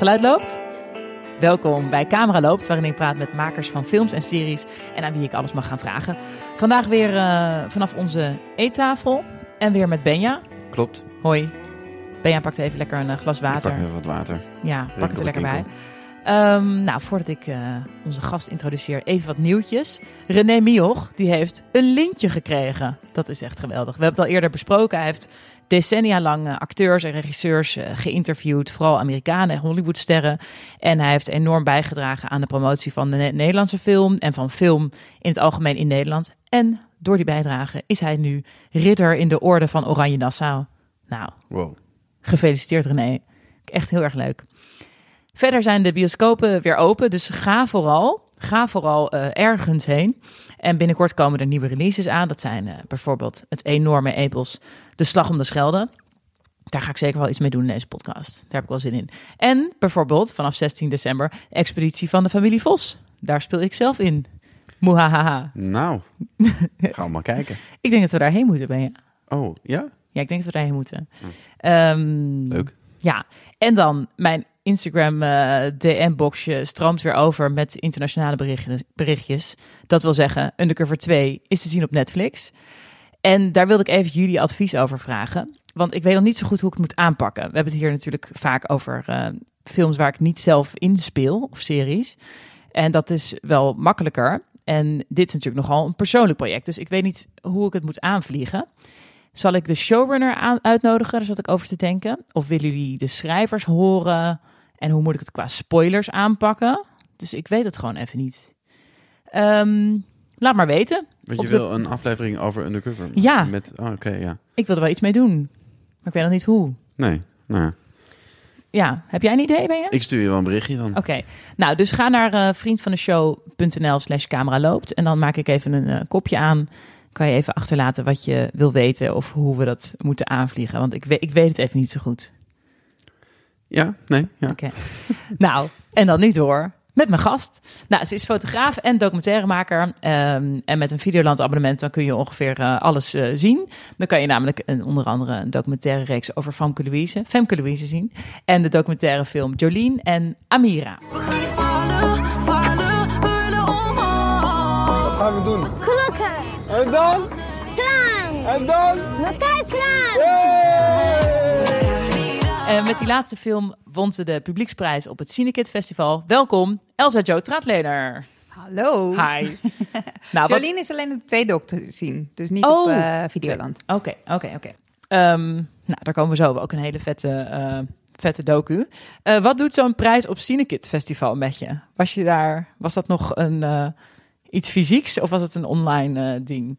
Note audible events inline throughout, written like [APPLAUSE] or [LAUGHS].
Geluid loopt? Welkom bij Camera Loopt, waarin ik praat met makers van films en series en aan wie ik alles mag gaan vragen. Vandaag weer uh, vanaf onze eettafel en weer met Benja. Klopt. Hoi. Benja pakt even lekker een glas water. Ik pak even wat water. Ja, pak het er lekker bij. Um, nou, voordat ik uh, onze gast introduceer, even wat nieuwtjes. René Mioch, die heeft een lintje gekregen. Dat is echt geweldig. We hebben het al eerder besproken. Hij heeft decennia lang uh, acteurs en regisseurs uh, geïnterviewd. Vooral Amerikanen en Hollywoodsterren. En hij heeft enorm bijgedragen aan de promotie van de Nederlandse film. En van film in het algemeen in Nederland. En door die bijdrage is hij nu ridder in de orde van Oranje Nassau. Nou, wow. gefeliciteerd René. Echt heel erg leuk. Verder zijn de bioscopen weer open, dus ga vooral, ga vooral uh, ergens heen. En binnenkort komen er nieuwe releases aan. Dat zijn uh, bijvoorbeeld het enorme epos De Slag om de Schelde. Daar ga ik zeker wel iets mee doen in deze podcast. Daar heb ik wel zin in. En bijvoorbeeld vanaf 16 december de Expeditie van de Familie Vos. Daar speel ik zelf in. Moehahaha. Nou, [LAUGHS] gaan we maar kijken. ik denk dat we daarheen moeten, ben je? Oh, ja? Ja, ik denk dat we daarheen moeten. Um, Leuk. Ja, en dan mijn Instagram uh, DM-boxje stroomt weer over met internationale berichtjes, berichtjes. Dat wil zeggen, Undercover 2 is te zien op Netflix. En daar wilde ik even jullie advies over vragen. Want ik weet nog niet zo goed hoe ik het moet aanpakken. We hebben het hier natuurlijk vaak over uh, films waar ik niet zelf in speel of series. En dat is wel makkelijker. En dit is natuurlijk nogal een persoonlijk project. Dus ik weet niet hoe ik het moet aanvliegen. Zal ik de showrunner aan, uitnodigen? Daar zat ik over te denken. Of willen jullie de schrijvers horen? En hoe moet ik het qua spoilers aanpakken? Dus ik weet het gewoon even niet. Um, laat maar weten. Want je wil een aflevering over Undercover? Ja. Met, oh, Oké, ja. Ik wil er wel iets mee doen. Maar ik weet nog niet hoe. Nee, nou ja. Heb jij een idee, ben je? Ik stuur je wel een berichtje dan. Oké. Okay. Nou, dus ga naar uh, vriendvandeshow.nl slash camera loopt. En dan maak ik even een uh, kopje aan kan je even achterlaten wat je wil weten of hoe we dat moeten aanvliegen? Want ik weet, ik weet het even niet zo goed. Ja, nee. Ja. Oké. [LAUGHS] nou, en dan nu door met mijn gast. Nou, ze is fotograaf en documentairemaker. Um, en met een Videoland abonnement dan kun je ongeveer uh, alles uh, zien. Dan kan je namelijk een, onder andere een documentaire reeks over Famke Louise, Femke Louise zien. En de documentaire film Jolien en Amira. We gaan niet vallen, omhoog. Wat gaan we doen? Gelukkig. En dan? Slaan. En dan? Elkaar slaan. Hey! En met die laatste film won ze de publieksprijs op het Cinekid Festival. Welkom, Elsa Jo Traatlener. Hallo. Hi. [LAUGHS] nou, wat- Jolien is alleen op twee dok te zien, dus niet Oh. op eh, Videoland. Oké, oké, oké. Ehm, Nou, daar komen we zo ook een hele vette, eh, vette docu. Eh, wat doet zo'n prijs op Cinekid Festival met je? Was je daar, was dat nog een, eh, iets fysieks of was het een online eh, ding?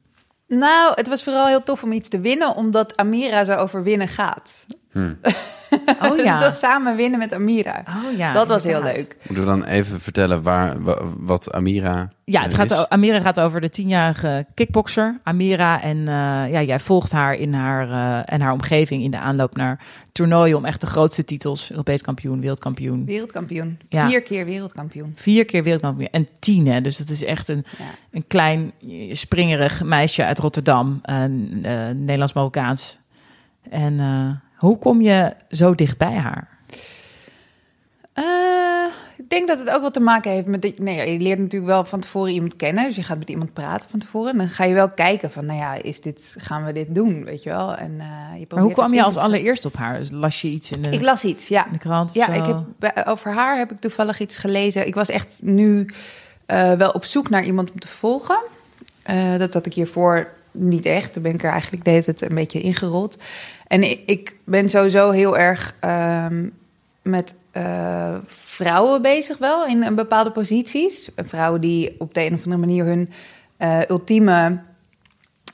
Nou, het was vooral heel tof om iets te winnen, omdat Amira zo over winnen gaat. [LAUGHS] Oh [LAUGHS] dus ja. dat samen winnen met Amira. Oh ja, dat was heel leuk. Moeten we dan even vertellen waar, wa- wat Amira Ja, het gaat, Amira gaat over de tienjarige kickbokser Amira. En eh, ja, jij volgt haar in haar, eh, en haar omgeving in de aanloop naar toernooien om echt de grootste titels. Europees kampioen, wereldkampioen. Wereldkampioen. Ja. Vier keer wereldkampioen. Vier keer wereldkampioen en tien, hè. Dus dat is echt een, Ja. een klein eh, springerig meisje uit Rotterdam. Nederlands-Marokkaans. En eh, hoe kom je zo dicht bij haar? Eh, ik denk dat het ook wat te maken heeft met... dat- Nee, je leert natuurlijk wel van tevoren iemand kennen. Dus je gaat met iemand praten van tevoren. En dan ga je wel kijken van, nou ja, is dit, gaan we dit doen, weet je wel? En, eh, je Maar hoe kwam je als allereerst op haar? Dus Las je iets in de, Ik las iets, ja. in de krant? of Ja, zo? ik heb, over haar heb ik toevallig iets gelezen. Ik was echt nu eh, wel op zoek naar iemand om te volgen. Dat had ik hiervoor niet echt. Daar ben ik er eigenlijk deed het een beetje ingerold. En ik, ben sowieso heel erg ehm, met eh, vrouwen bezig wel in een bepaalde posities. Vrouwen die op de een of andere manier hun eh, ultieme...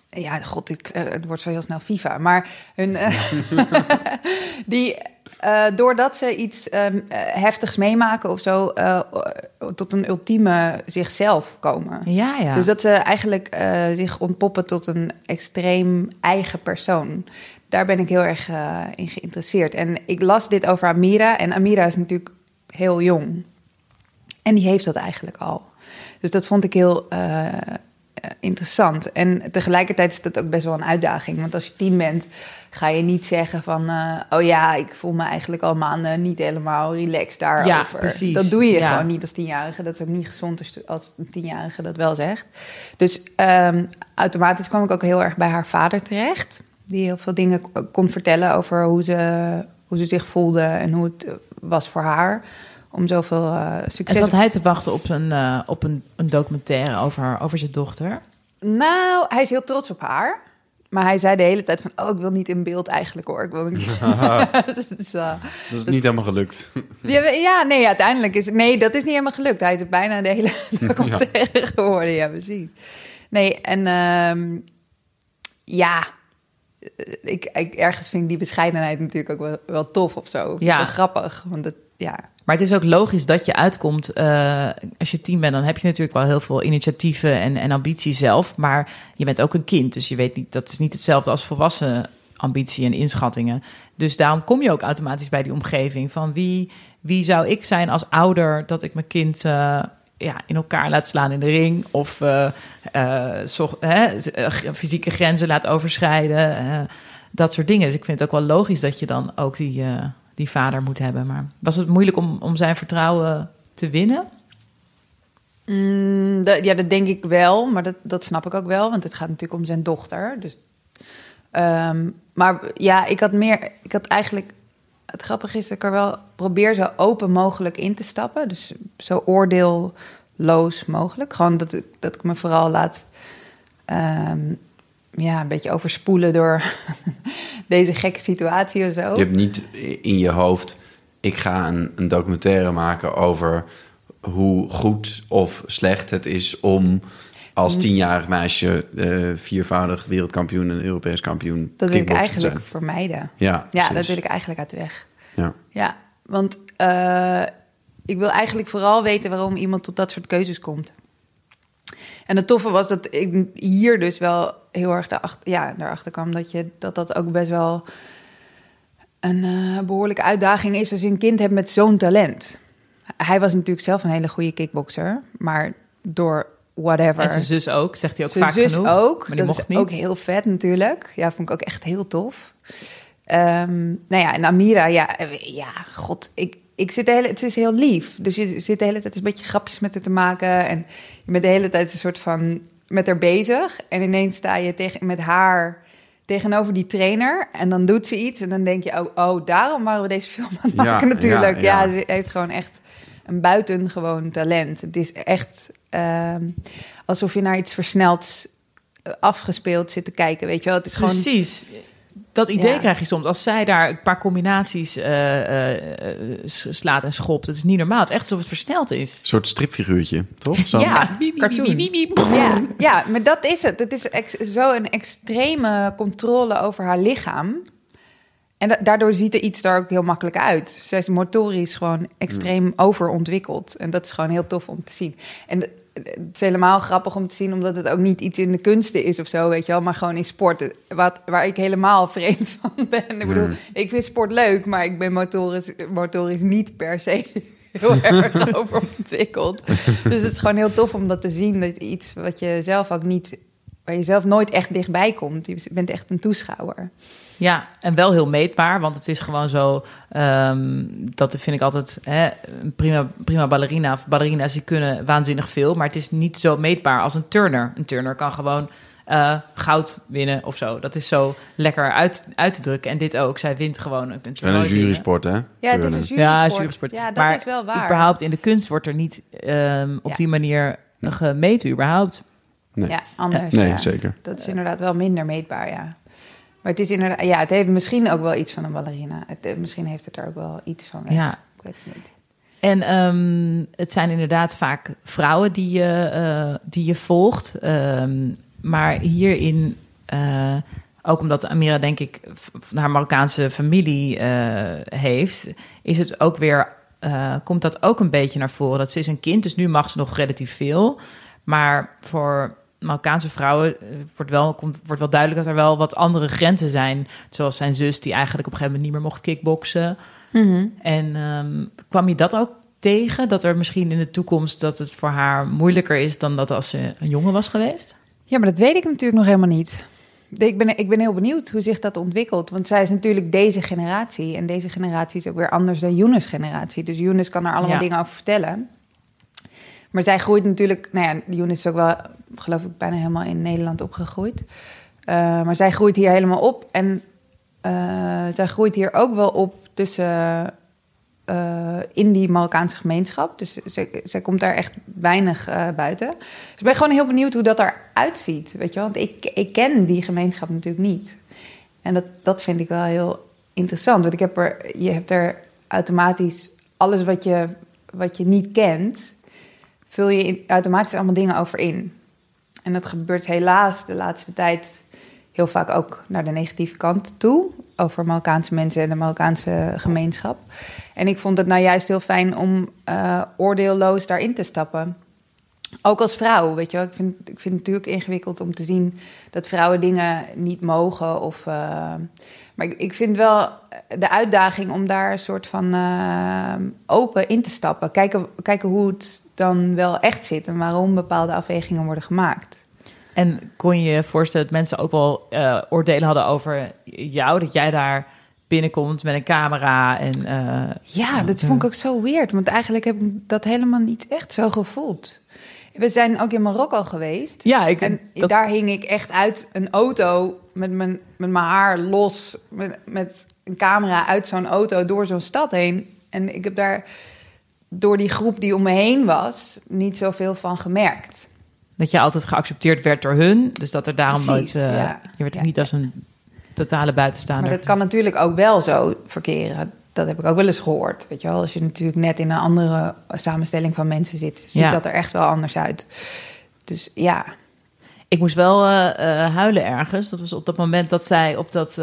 Ja, god, ik, eh, het wordt zo heel snel FIFA. Maar hun... eh, [LAUGHS] die, eh, doordat ze iets ehm, eh, heftigs meemaken of zo... eh, tot een ultieme zichzelf komen. Ja, ja. Dus dat ze eigenlijk zich ontpoppen tot een extreem eigen persoon. Daar ben ik heel erg in geïnteresseerd. En ik las dit over Amira. En Amira is natuurlijk heel jong. En die heeft dat eigenlijk al. Dus dat vond ik heel, interessant. En tegelijkertijd is dat ook best wel een uitdaging. Want als je tien bent, ga je niet zeggen van... eh, oh ja, ik voel me eigenlijk al maanden niet helemaal relaxed daarover. Ja, precies. Dat doe je Ja. gewoon niet als tienjarige. Dat is ook niet gezond als- als een tienjarige dat wel zegt. Dus ehm, automatisch kwam ik ook heel erg bij haar vader terecht. Die heel veel dingen kon vertellen over hoe ze, hoe ze zich voelde... en hoe het eh, was voor haar om zoveel eh, En succes... zat hij te wachten op een, op een, een documentaire over, haar- over zijn dochter? Nou, hij is heel trots op haar. Maar hij zei de hele tijd van... oh, ik wil niet in beeld eigenlijk hoor. Ik wil niet... [LAUGHS] Dus het is, eh, Dat is niet helemaal gelukt. [LAUGHS] ja, ja, nee, uiteindelijk is het... Nee, dat is niet helemaal gelukt. Hij is bijna de hele [LAUGHS] documentaire geworden. Ja, precies. Nee, en ehm, ja... eh, Ik, ik, ergens vind ik die bescheidenheid natuurlijk ook wel, wel tof of zo. Ja. Wel grappig. Want het, ja, Maar het is ook logisch dat je uitkomt. eh, als je tien bent, dan heb je natuurlijk wel heel veel initiatieven en, en ambitie zelf. Maar je bent ook een kind, dus je weet niet, dat is niet hetzelfde als volwassen ambitie en inschattingen. Dus daarom kom je ook automatisch bij die omgeving van wie, wie zou ik zijn als ouder dat ik mijn kind eh, ja, in elkaar laat slaan in de ring of eh, zo- hè, fysieke grenzen laat overschrijden. dat soort dingen. Dus ik vind het ook wel logisch dat je dan ook die, die vader moet hebben. Maar was het moeilijk om, om zijn vertrouwen te winnen? Mm, ja, dat denk ik wel, maar dat, dat snap ik ook wel, want het gaat natuurlijk om zijn dochter. Dus, Ehm, maar ja, ik had meer, ik had eigenlijk, het grappige is dat ik er wel probeer zo open mogelijk in te stappen. Dus zo oordeelloos mogelijk. Gewoon dat ik, dat ik me vooral laat, ehm, ja, een beetje overspoelen door [LAUGHS] deze gekke situatie of zo. Je hebt niet in je hoofd... ik ga een, een documentaire maken over hoe goed of slecht het is... om als Mm. tienjarig meisje eh, viervoudig wereldkampioen en Europees kampioen Dat wil ik eigenlijk vermijden. Ja, Ja, precies. dat wil ik eigenlijk uit de weg. Ja. Ja, want eh, ik wil eigenlijk vooral weten waarom iemand tot dat soort keuzes komt. En het toffe was dat ik hier dus wel heel erg daarachter, ja, daarachter kwam dat, je, dat dat ook best wel een eh, behoorlijke uitdaging is als je een kind hebt met zo'n talent. Hij was natuurlijk zelf een hele goede kickbokser, maar door whatever. En zijn zus ook, zegt hij ook Zijn vaak zus genoeg. ook. Maar die dat mocht is niet. ook heel vet natuurlijk. Ja, vond ik ook echt heel tof. Ehm, nou ja, en Amira, ja, eh, ja, god, ik, ik zit de hele, het is heel lief. Dus je zit de hele tijd een beetje grapjes met haar te maken. En je bent de hele tijd een soort van met haar bezig. En ineens sta je tegen, met haar tegenover die trainer. En dan doet ze iets. En dan denk je, oh, oh daarom waren we deze film aan het Ja, maken natuurlijk. ja, Ja, ja. ze heeft gewoon echt een buitengewoon talent. Het is echt ehm, alsof je naar iets versneld eh, afgespeeld zit te kijken. Weet je wel, het is gewoon... Precies. Dat idee Ja. krijg je soms. Als zij daar een paar combinaties eh, eh, eh, slaat en schopt. Dat is niet normaal. Het is echt alsof het versneld is. Een soort stripfiguurtje, toch? Zo. Ja, Cartoon. Ja, ja, maar dat is het. Het is ex- zo een extreme controle over haar lichaam. En da- daardoor ziet er iets daar ook heel makkelijk uit. Zij is motorisch gewoon extreem overontwikkeld. En dat is gewoon heel tof om te zien. En d- het is helemaal grappig om te zien, omdat het ook niet iets in de kunsten is of zo, weet je wel, maar gewoon in sport, wat, waar ik helemaal [LAUGHS] vreemd van ben. Ik bedoel, ik vind sport leuk, maar ik ben motorisch, motorisch niet per se [LAUGHS] heel erg [LAUGHS] overontwikkeld. Dus het is gewoon heel tof om dat te zien, dat iets wat je zelf ook niet, waar je zelf nooit echt dichtbij komt. Je bent echt een toeschouwer. Ja, en wel heel meetbaar, want het is gewoon zo. ehm, dat vind ik altijd hè, een prima, prima ballerina. Of ballerina's die kunnen waanzinnig veel, maar het is niet zo meetbaar als een turner. Een turner kan gewoon eh, goud winnen of zo. Dat is zo lekker uit, uit te drukken. En dit ook. Zij wint gewoon een, Het is wel een jurysport, hè? Ja, het is een jurysport. Ja, dat maar is wel waar. überhaupt in de kunst wordt er niet ehm, op Ja. die manier gemeten, überhaupt. Nee. Ja, anders. Nee, ja. zeker. Dat is inderdaad wel minder meetbaar, ja. Maar het is inderdaad, ja, het heeft misschien ook wel iets van een ballerina. Het, eh, misschien heeft het er ook wel iets van. weg. Ja. Ik weet het niet. En ehm, het zijn inderdaad vaak vrouwen die je, eh, die je volgt. Ehm, maar hierin, eh, ook omdat Amira denk ik haar Marokkaanse familie heeft, is het ook weer, komt dat ook een beetje naar voren. Dat ze is een kind, dus nu mag ze nog relatief veel. Maar voor Marokkaanse vrouwen eh, wordt wel, komt, wordt wel duidelijk dat er wel wat andere grenzen zijn. Zoals zijn zus, die eigenlijk op een gegeven moment niet meer mocht kickboksen. En ehm, kwam je dat ook tegen? Dat er misschien in de toekomst dat het voor haar moeilijker is dan dat als ze een jongen was geweest? Ja, maar dat weet ik natuurlijk nog helemaal niet. Ik ben, ik ben heel benieuwd hoe zich dat ontwikkelt. Want zij is natuurlijk deze generatie. En deze generatie is ook weer anders dan Younes' generatie. Dus Younes kan er allemaal Ja. dingen over vertellen. Maar zij groeit natuurlijk... Nou ja, Younes is ook wel, geloof ik, bijna helemaal in Nederland opgegroeid. Eh, maar zij groeit hier helemaal op. En eh, zij groeit hier ook wel op tussen... eh, in die Marokkaanse gemeenschap. Dus zij komt daar echt weinig buiten. Dus ik ben gewoon heel benieuwd hoe dat eruit ziet. Weet je wel? Want ik, ik ken die gemeenschap natuurlijk niet. En dat, dat vind ik wel heel interessant. Want ik heb er, je hebt er automatisch alles wat je, wat je niet kent, vul je automatisch allemaal dingen over in. En dat gebeurt helaas de laatste tijd heel vaak ook naar de negatieve kant toe. Over Marokkaanse mensen en de Marokkaanse gemeenschap. En ik vond het nou juist heel fijn om eh, oordeelloos daarin te stappen. Ook als vrouw, weet je wel. Ik vind, ik vind het natuurlijk ingewikkeld om te zien dat vrouwen dingen niet mogen. Of, eh, maar ik, ik vind wel de uitdaging om daar een soort van eh, open in te stappen. Kijken, kijken hoe het dan wel echt zit en waarom bepaalde afwegingen worden gemaakt. En kon je je voorstellen dat mensen ook wel eh, oordelen hadden over jou? Dat jij daar binnenkomt met een camera en... eh, Ja, dat vond ik ook zo weird. Want eigenlijk heb ik dat helemaal niet echt zo gevoeld. We zijn ook in Marokko geweest. Ja, ik, En dat- daar hing ik echt uit een auto met mijn, met mijn haar los, met, met een camera uit zo'n auto door zo'n stad heen. En ik heb daar door die groep die om me heen was, niet zoveel van gemerkt. dat je altijd geaccepteerd werd door hun. Dus dat er daarom Precies, nooit... eh, ja. Je werd Ja, niet als een totale buitenstaander. Maar dat kan natuurlijk ook wel zo verkeren. Dat heb ik ook wel eens gehoord. Weet je wel, als je natuurlijk net in een andere samenstelling van mensen zit, ziet Ja. dat er echt wel anders uit. Dus ja, Ik moest wel eh, eh, huilen ergens. Dat was op dat moment dat zij op dat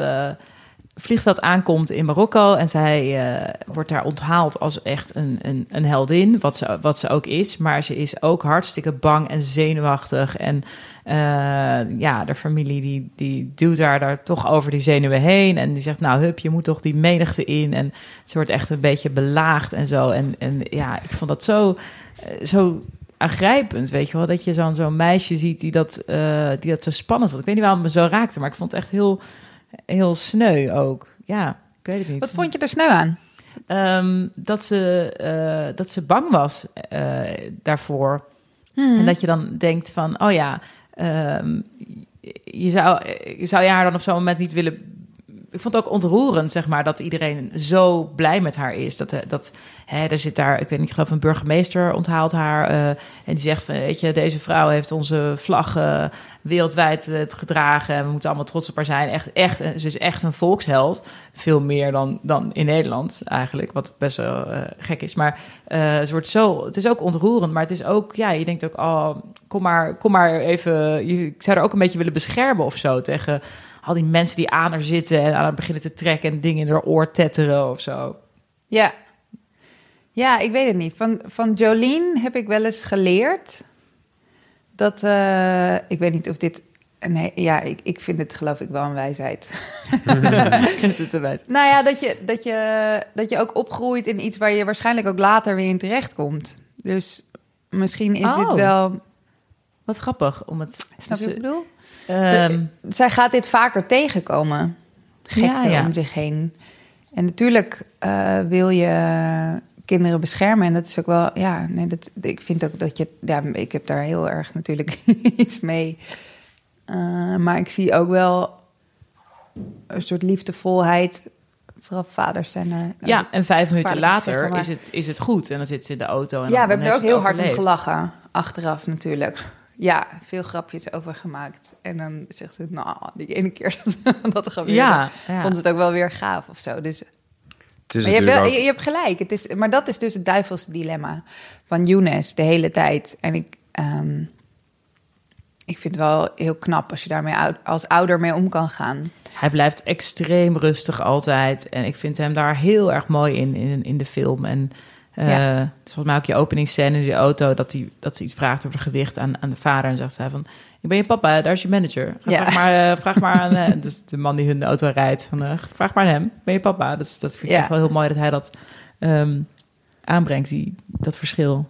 vliegveld aankomt in Marokko. En zij eh, wordt daar onthaald als echt een, een, een heldin, wat ze, wat ze ook is. Maar ze is ook hartstikke bang en zenuwachtig. En eh, ja, de familie die, die duwt haar daar toch over die zenuwen heen. En die zegt, nou hup, je moet toch die menigte in. En ze wordt echt een beetje belaagd en zo. En, en ja, ik vond dat zo, eh, zo aangrijpend, weet je wel. Dat je zo'n zo'n meisje ziet die dat, die dat zo spannend vond. Ik weet niet waarom het me zo raakte, maar ik vond het echt heel, heel sneu ook. Ja, ik weet het niet. wat vond je er sneu aan? Ehm, dat, ze, eh, dat ze bang was eh, daarvoor. En dat je dan denkt van, oh ja, ehm, je zou, zou je haar dan op zo'n moment niet willen... Ik vond het ook ontroerend, zeg maar, dat iedereen zo blij met haar is. Dat, eh, dat hè, er zit daar, ik weet niet, ik geloof een burgemeester onthaalt haar. eh, en die zegt van, weet je, deze vrouw heeft onze vlag eh, wereldwijd gedragen. En we moeten allemaal trots op haar zijn. Echt, echt, ze is echt een volksheld. Veel meer dan, dan in Nederland eigenlijk, wat best wel gek is. Maar ze wordt zo, het is ook ontroerend, maar het is ook, ja, je denkt ook, oh, kom maar, kom maar even. Ik zou er ook een beetje willen beschermen of zo tegen al die mensen die aan haar zitten en aan haar beginnen te trekken en dingen in haar oor tetteren of zo. Ja. Ja, ik weet het niet. Van, van Jolien heb ik wel eens geleerd dat. eh, ik weet niet of dit. Nee, ja, ik, ik vind het geloof ik wel een wijsheid. [LAUGHS] Is het erbij? Nou ja, dat je, dat, je, dat je ook opgroeit in iets waar je waarschijnlijk ook later weer in terecht komt. Dus misschien is dit Oh. wel. Wat grappig om het. Snap je dus, wat ik bedoel? Ehm, Zij gaat dit vaker tegenkomen. Gekte Ja, ja. om zich heen. En natuurlijk eh, wil je kinderen beschermen. En dat is ook wel, ja, nee, dat, ik vind ook dat je, ja, ik heb daar heel erg natuurlijk [LAUGHS] iets mee. Eh, maar ik zie ook wel een soort liefdevolheid. Vooral vaders zijn er. ja, en vijf minuten later zeggen, maar- is, het, is het goed. En dan zit ze in de auto. En ja, dan, we hebben er ook heel hard om gelachen. Achteraf natuurlijk. Ja, veel grapjes over gemaakt. En dan zegt ze, nou, die ene keer [LAUGHS] dat, dat er gebeurde, Ja, ja. vond ze het ook wel weer gaaf of zo. Dus Het is maar je, hebt natuurlijk wel, ook- je, je hebt gelijk. Het is, maar dat is dus het duivelse dilemma van Younes de hele tijd. En ik, ehm, ik vind het wel heel knap als je daarmee als ouder mee om kan gaan. Hij blijft extreem rustig altijd. En ik vind hem daar heel erg mooi in, in, in de film. En eh, Ja. het is volgens mij ook je openingsscène in de auto... dat, hij, dat ze iets vraagt over gewicht aan, aan de vader. En zegt hij van, ik ben je papa, daar is je manager. Ga- Ja. Vraag, maar, eh, vraag maar aan eh, [LAUGHS] dus de man die hun auto rijdt. Van, eh, vraag maar aan hem, ben je papa? Dat, is- dat vind ik Ja. echt wel heel mooi dat hij dat ehm, aanbrengt, die, dat verschil.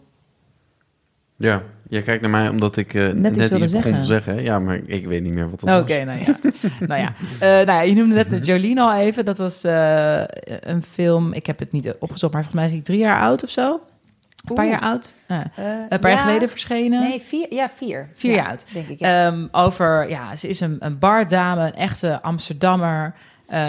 Ja. Je kijkt naar mij omdat ik eh, net, iets begon zeggen. te zeggen. Ja, maar ik weet niet meer wat dat Oké, nou ja. [LAUGHS] nou ja. Eh, nou ja, je noemde net Jolene al even. Dat was eh, een film, ik heb het niet opgezocht, maar volgens mij is hij drie jaar oud of zo. Een paar Oeh. jaar oud. Eh, een paar jaar ja. geleden verschenen. Nee, vier. Ja, vier. Vier Ja, jaar oud. Denk ik, ja. Ehm, over, ja, ze is een, een bardame, een echte Amsterdammer. eh,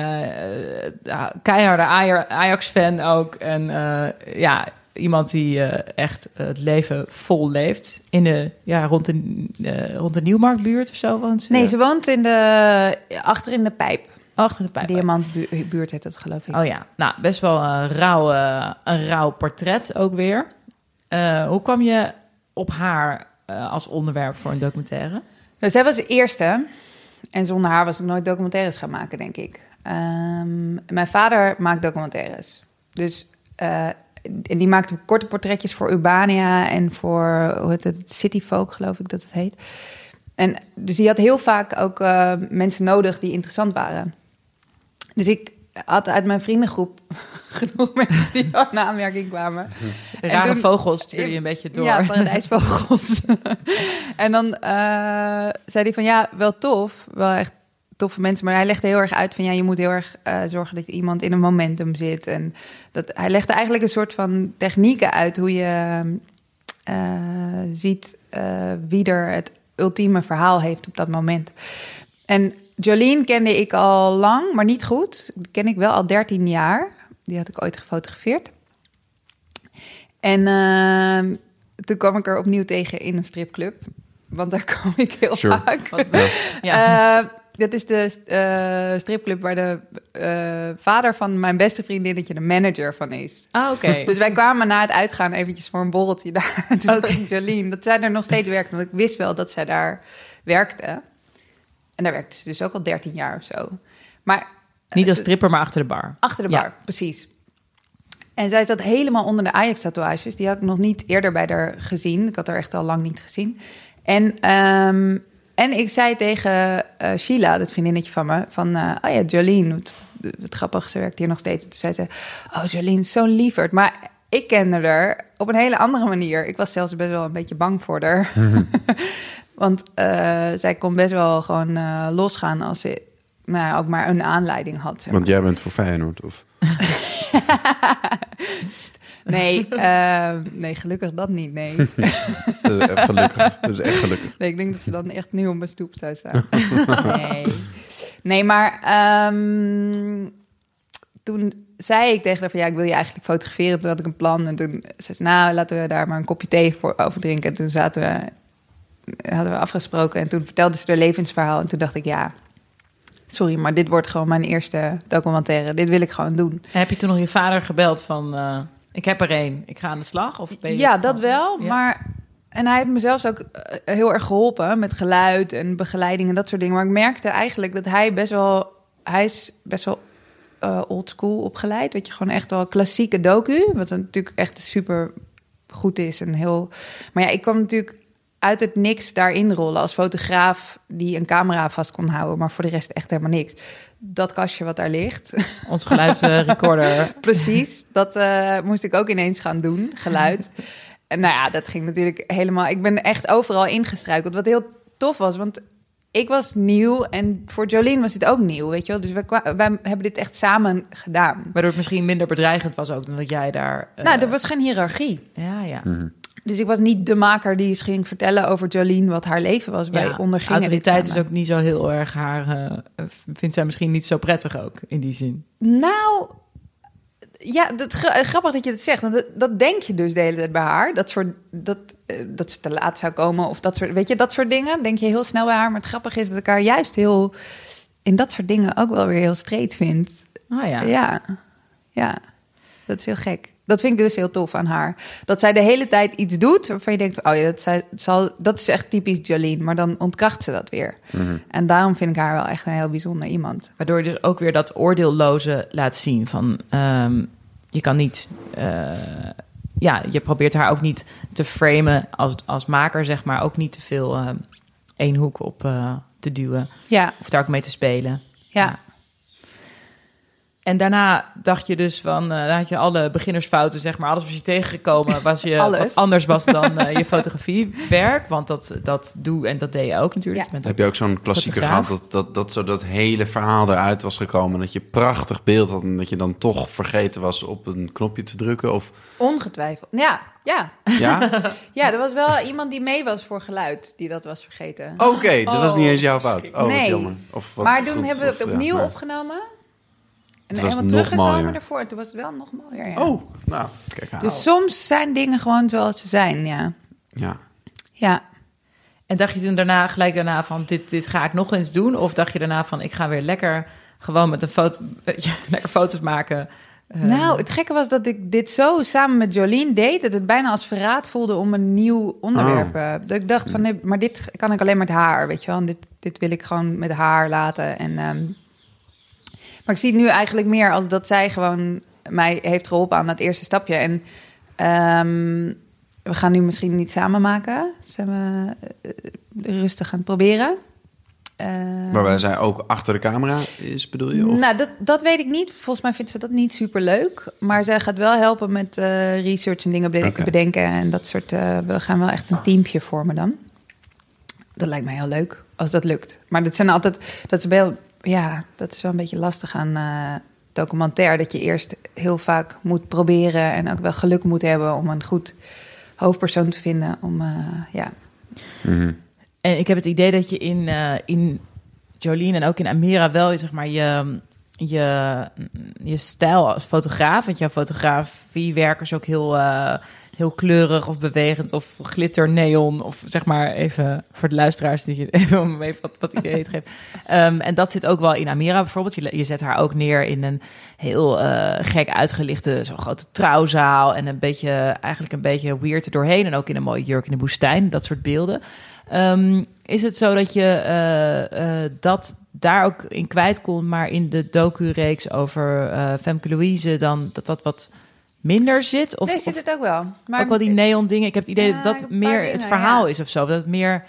ja, keiharde Aj- Ajax-fan ook. En eh, ja, iemand die eh, echt het leven vol leeft. In de, ja, rond de, eh, rond de Nieuwmarktbuurt of zo woont ze. nee, ze woont in de, achter in de pijp. Achter de pijp. Diamantbuurt heet het, geloof ik. Oh ja, nou, best wel een rauw, eh, een rauw portret ook weer. Eh, hoe kwam je op haar eh, als onderwerp voor een documentaire? Dus zij was de eerste. En zonder haar was ik nooit documentaires gaan maken, denk ik. Ehm, mijn vader maakt documentaires. Dus eh, die maakte korte portretjes voor Urbania en voor hoe heet het, City Folk, geloof ik dat het heet. En dus die had heel vaak ook eh, mensen nodig die interessant waren. Dus ik had uit mijn vriendengroep [LAUGHS] genoeg mensen die al in aanmerking kwamen. De En rare toen- vogels je een beetje door. Ja, paradijsvogels. [LAUGHS] en dan eh, zei hij van ja, wel tof, wel echt toffe mensen. Maar hij legde heel erg uit van ja, je moet heel erg eh, zorgen dat iemand in een momentum zit. En dat, hij legde eigenlijk een soort van technieken uit hoe je eh, ziet eh, wie er het ultieme verhaal heeft op dat moment. En Jolene kende ik al lang, maar niet goed. Die ken ik wel al 13 jaar. Die had ik ooit gefotografeerd. En ehm, toen kwam ik er opnieuw tegen in een stripclub. Want daar [LAUGHS] kom ik heel Sure. vaak. Wat- ja. Eh, dat is de eh, stripclub waar de eh, vader van mijn beste vriendinnetje de manager van is. ah, oké. [LAUGHS] Dus wij kwamen na het uitgaan eventjes voor een borreltje daar. [LAUGHS] Ik Jolien, dat zij er nog steeds werkte. Want ik wist wel dat zij daar werkte. En daar werkte ze dus ook al 13 jaar of zo. Maar Niet als stripper, maar achter de bar. Achter de Ja. bar, precies. En zij zat helemaal onder de Ajax-tatoeages. Die had ik nog niet eerder bij haar gezien. Ik had haar echt al lang niet gezien. En, ehm, en ik zei tegen eh, Sheila, dat vriendinnetje van me... van, eh, oh ja, Jolene, wat, wat grappig, ze werkt hier nog steeds. Toen zei ze, oh Jolene, is zo'n lieverd. Maar ik kende haar op een hele andere manier. Ik was zelfs best wel een beetje bang voor haar. [LAUGHS] Want eh, zij kon best wel gewoon losgaan als ze nou, ja, ook maar een aanleiding had. zeg Want jij bent voor Feyenoord, of? [LAUGHS] Nee, eh, nee, gelukkig dat niet. Nee. [LAUGHS] Dat is echt gelukkig. Dat is echt gelukkig. nee, ik denk dat ze dan echt nu op mijn stoep zou staan. Nee, nee maar ehm, toen zei ik tegen haar van ja, ik wil je eigenlijk fotograferen. Toen had ik een plan en toen zei ze nou, laten we daar maar een kopje thee voor over drinken. En toen zaten we, hadden we afgesproken en toen vertelde ze haar levensverhaal. En toen dacht ik ja, sorry, maar dit wordt gewoon mijn eerste documentaire. Dit wil ik gewoon doen. En heb je toen nog je vader gebeld van... eh, ik heb er één, ik ga aan de slag? Of ben je Ja, dat wel. Ja. Maar en hij heeft me zelfs ook eh, heel erg geholpen met geluid en begeleiding en dat soort dingen. Maar ik merkte eigenlijk dat hij best wel, hij is best wel eh old school opgeleid. Weet je, gewoon echt wel klassieke docu, wat natuurlijk echt super goed is en heel. Maar ja, ik kwam natuurlijk uit het niks daarin rollen als fotograaf die een camera vast kon houden, maar voor de rest echt helemaal niks. Dat kastje wat daar ligt, [LAUGHS] Ons geluidsrecorder. [LAUGHS] Precies, dat eh, moest ik ook ineens gaan doen, geluid. [LAUGHS] en nou ja, dat ging natuurlijk helemaal... Ik ben echt overal ingestruikeld, wat heel tof was, want ik was nieuw en voor Jolien was dit ook nieuw, weet je wel. Dus wij, hebben dit echt samen gedaan. Waardoor het misschien minder bedreigend was ook dan dat jij daar... eh, nou, er was geen hiërarchie. Ja, ja. Dus ik was niet de maker die eens ging vertellen over Jolien wat haar leven was. Wij ja. ondergingen dit Autoriteit is ook niet zo heel erg haar... eh, vindt zij misschien niet zo prettig ook, in die zin. Nou, ja, dat, gra- grappig dat je dat zegt. Want dat, dat denk je dus de hele tijd bij haar. Dat, soort, dat, eh, dat ze te laat zou komen of dat soort, weet je, dat soort dingen. Denk je heel snel bij haar. Maar het grappige is dat ik haar juist heel in dat soort dingen ook wel weer heel streed vind. Ah ja. Ja, ja, dat is heel gek. Dat vind ik dus heel tof aan haar. Dat zij de hele tijd iets doet waarvan je denkt... oh ja, dat, zij, zal, dat is echt typisch Jolene. Maar dan ontkracht ze dat weer. En daarom vind ik haar wel echt een heel bijzonder iemand. Waardoor je dus ook weer dat oordeelloze laat zien van... ehm, je kan niet... eh, ja, je probeert haar ook niet te framen als, als maker, zeg maar. Ook niet te veel eh, één hoek op eh, te duwen. Ja, Of daar ook mee te spelen. ja. En daarna dacht je dus van, eh dan had je alle beginnersfouten, zeg maar, alles was je tegengekomen, was je [LAUGHS] Alles. wat anders was dan eh, je [LAUGHS] fotografiewerk, want dat, dat doe en dat deed je ook natuurlijk. Ja. Je bent Heb je ook zo'n klassieker Fotograaf. gehad dat, dat, dat zo dat hele verhaal eruit was gekomen? Dat je prachtig beeld had en dat je dan toch vergeten was op een knopje te drukken? Of Ongetwijfeld. Ja, ja. ja? [LAUGHS] Ja, er was wel iemand die mee was voor geluid, die dat was vergeten. Oké, dat was niet eens jouw fout. Oh, wat Nee. jammer. Of wat maar toen goed, hebben we het ja, opnieuw maar- opgenomen. En Het was helemaal nog teruggekomen mooier. ervoor. En toen was het wel nog mooier, ja. Oh, nou, kijk aan. Dus soms zijn dingen gewoon zoals ze zijn, ja. Ja. Ja. En dacht je toen daarna, gelijk daarna van, dit, dit ga ik nog eens doen? Of dacht je daarna van, ik ga weer lekker gewoon met een foto, [LAUGHS] ja, lekker foto's maken? Eh, Nou, het gekke was dat ik dit zo samen met Jolien deed... dat het bijna als verraad voelde om een nieuw onderwerp. Oh. eh, Dat ik dacht van, nee, maar dit kan ik alleen met haar, weet je wel. En dit, dit wil ik gewoon met haar laten. En, ehm, maar ik zie het nu eigenlijk meer als dat zij gewoon mij heeft geholpen aan dat eerste stapje. En ehm, we gaan nu misschien niet samen maken. Zijn we eh, rustig aan het proberen. Eh, Waarbij zij ook achter de camera is, bedoel je? Of? nou, dat, dat weet ik niet. Volgens mij vindt ze dat niet super leuk. Maar zij gaat wel helpen met eh, research en dingen Oké. bedenken. En dat soort. eh, we gaan wel echt een teampje vormen dan. Dat lijkt mij heel leuk als dat lukt. Maar dat zijn altijd. Dat is wel. Ja, dat is wel een beetje lastig aan eh, documentaire. Dat je eerst heel vaak moet proberen. En ook wel geluk moet hebben om een goed hoofdpersoon te vinden. Om eh, ja. Mhm. En ik heb het idee dat je in, eh, in Jolien en ook in Amira wel zeg maar, je, je, je stijl als fotograaf. Want jouw fotografiewerk is ook heel, eh, heel kleurig of bewegend of glitter neon. Of zeg maar even voor de luisteraars die je [LAUGHS] even om even wat, wat idee te geven. Ehm, en dat zit ook wel in Amira bijvoorbeeld. Je, je zet haar ook neer in een heel eh, gek uitgelichte, zo'n grote trouwzaal. En een beetje, eigenlijk een beetje weird doorheen. En ook in een mooie jurk in de woestijn. Dat soort beelden. Ehm, is het zo dat je eh, eh, dat daar ook in kwijt kon, maar in de docu-reeks over Femke Louise dan dat dat wat minder zit? Of, nee, zit het ook wel. Maar ook wel die neon dingen? Ik heb het idee Ja, dat dat meer het verhaal ja. is of zo. Dat het meer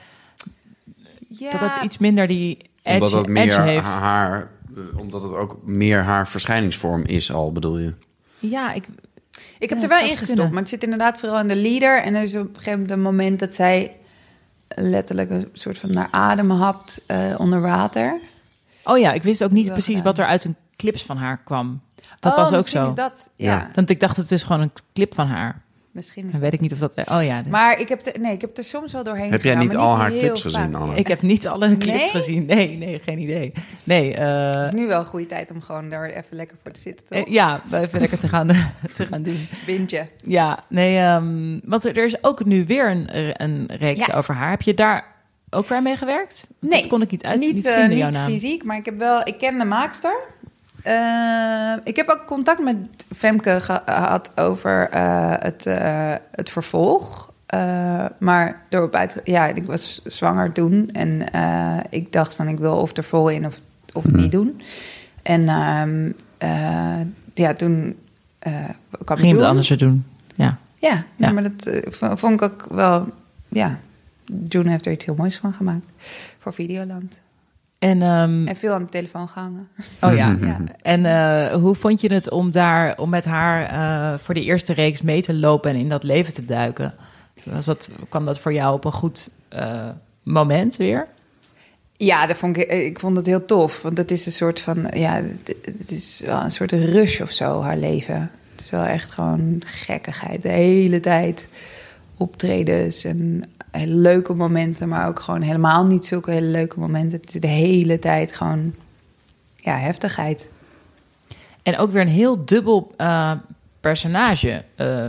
ja, dat het iets minder die edge, Omdat het meer edge heeft. haar... eh, Omdat het ook meer haar verschijningsvorm is al, bedoel je? Ja, ik, Ik heb Ja, er wel in gestopt, maar het zit inderdaad vooral in de leader. En er is op een gegeven moment een moment dat zij letterlijk een soort van naar adem hapt eh, onder water. oh ja, ik wist ook niet precies gedaan. wat er uit een clips van haar kwam. Dat Oh, was ook misschien zo. Is dat, ja, Ja. Want ik dacht, het is gewoon een clip van haar. misschien is Dan weet ik niet of dat... Oh ja. Maar ik heb, er, nee, ik heb er soms wel doorheen Heb jij niet al haar clips vaak. gezien, Anne? ik heb niet alle clips Nee? gezien. Nee, nee, geen idee. Nee, eh, Het is nu wel een goede tijd om gewoon daar even lekker voor te zitten, toch? eh, ja, even lekker te gaan, [LAUGHS] te gaan doen. Bintje. Ja, nee, ehm, want er, er is ook nu weer een, een reeks Ja. over haar. Heb je daar ook weer mee gewerkt? Want Nee, dat kon ik niet uit niet, niet eh, vinden, niet jouw naam. fysiek, maar ik heb wel, ik ken de maakster. Eh, ik heb ook contact met Femke gehad over eh, het, eh, het vervolg. Eh, maar doorop uit, ja, ik was zwanger toen en eh, ik dacht van ik wil of er vol in of, of het niet doen. En ehm, eh, ja, toen eh kwam Ging je het anders doen? Ja. Ja, ja. Ja. maar dat vond ik ook wel, ja. June heeft er iets heel moois van gemaakt voor Videoland. En, ehm, En veel aan de telefoon gehangen. oh ja. [LAUGHS] Ja. En eh, hoe vond je het om daar, om met haar eh, voor de eerste reeks mee te lopen en in dat leven te duiken? Was dat, kwam dat voor jou op een goed eh, moment weer? Ja, dat vond ik, ik vond het heel tof. Want het is een soort van, ja, het- het is wel een soort rush of zo, haar leven. Het is wel echt gewoon gekkigheid. De hele tijd optredens en hele leuke momenten, maar ook gewoon helemaal niet zulke hele leuke momenten. Het is de hele tijd gewoon, ja, heftigheid. En ook weer een heel dubbel eh, personage. eh,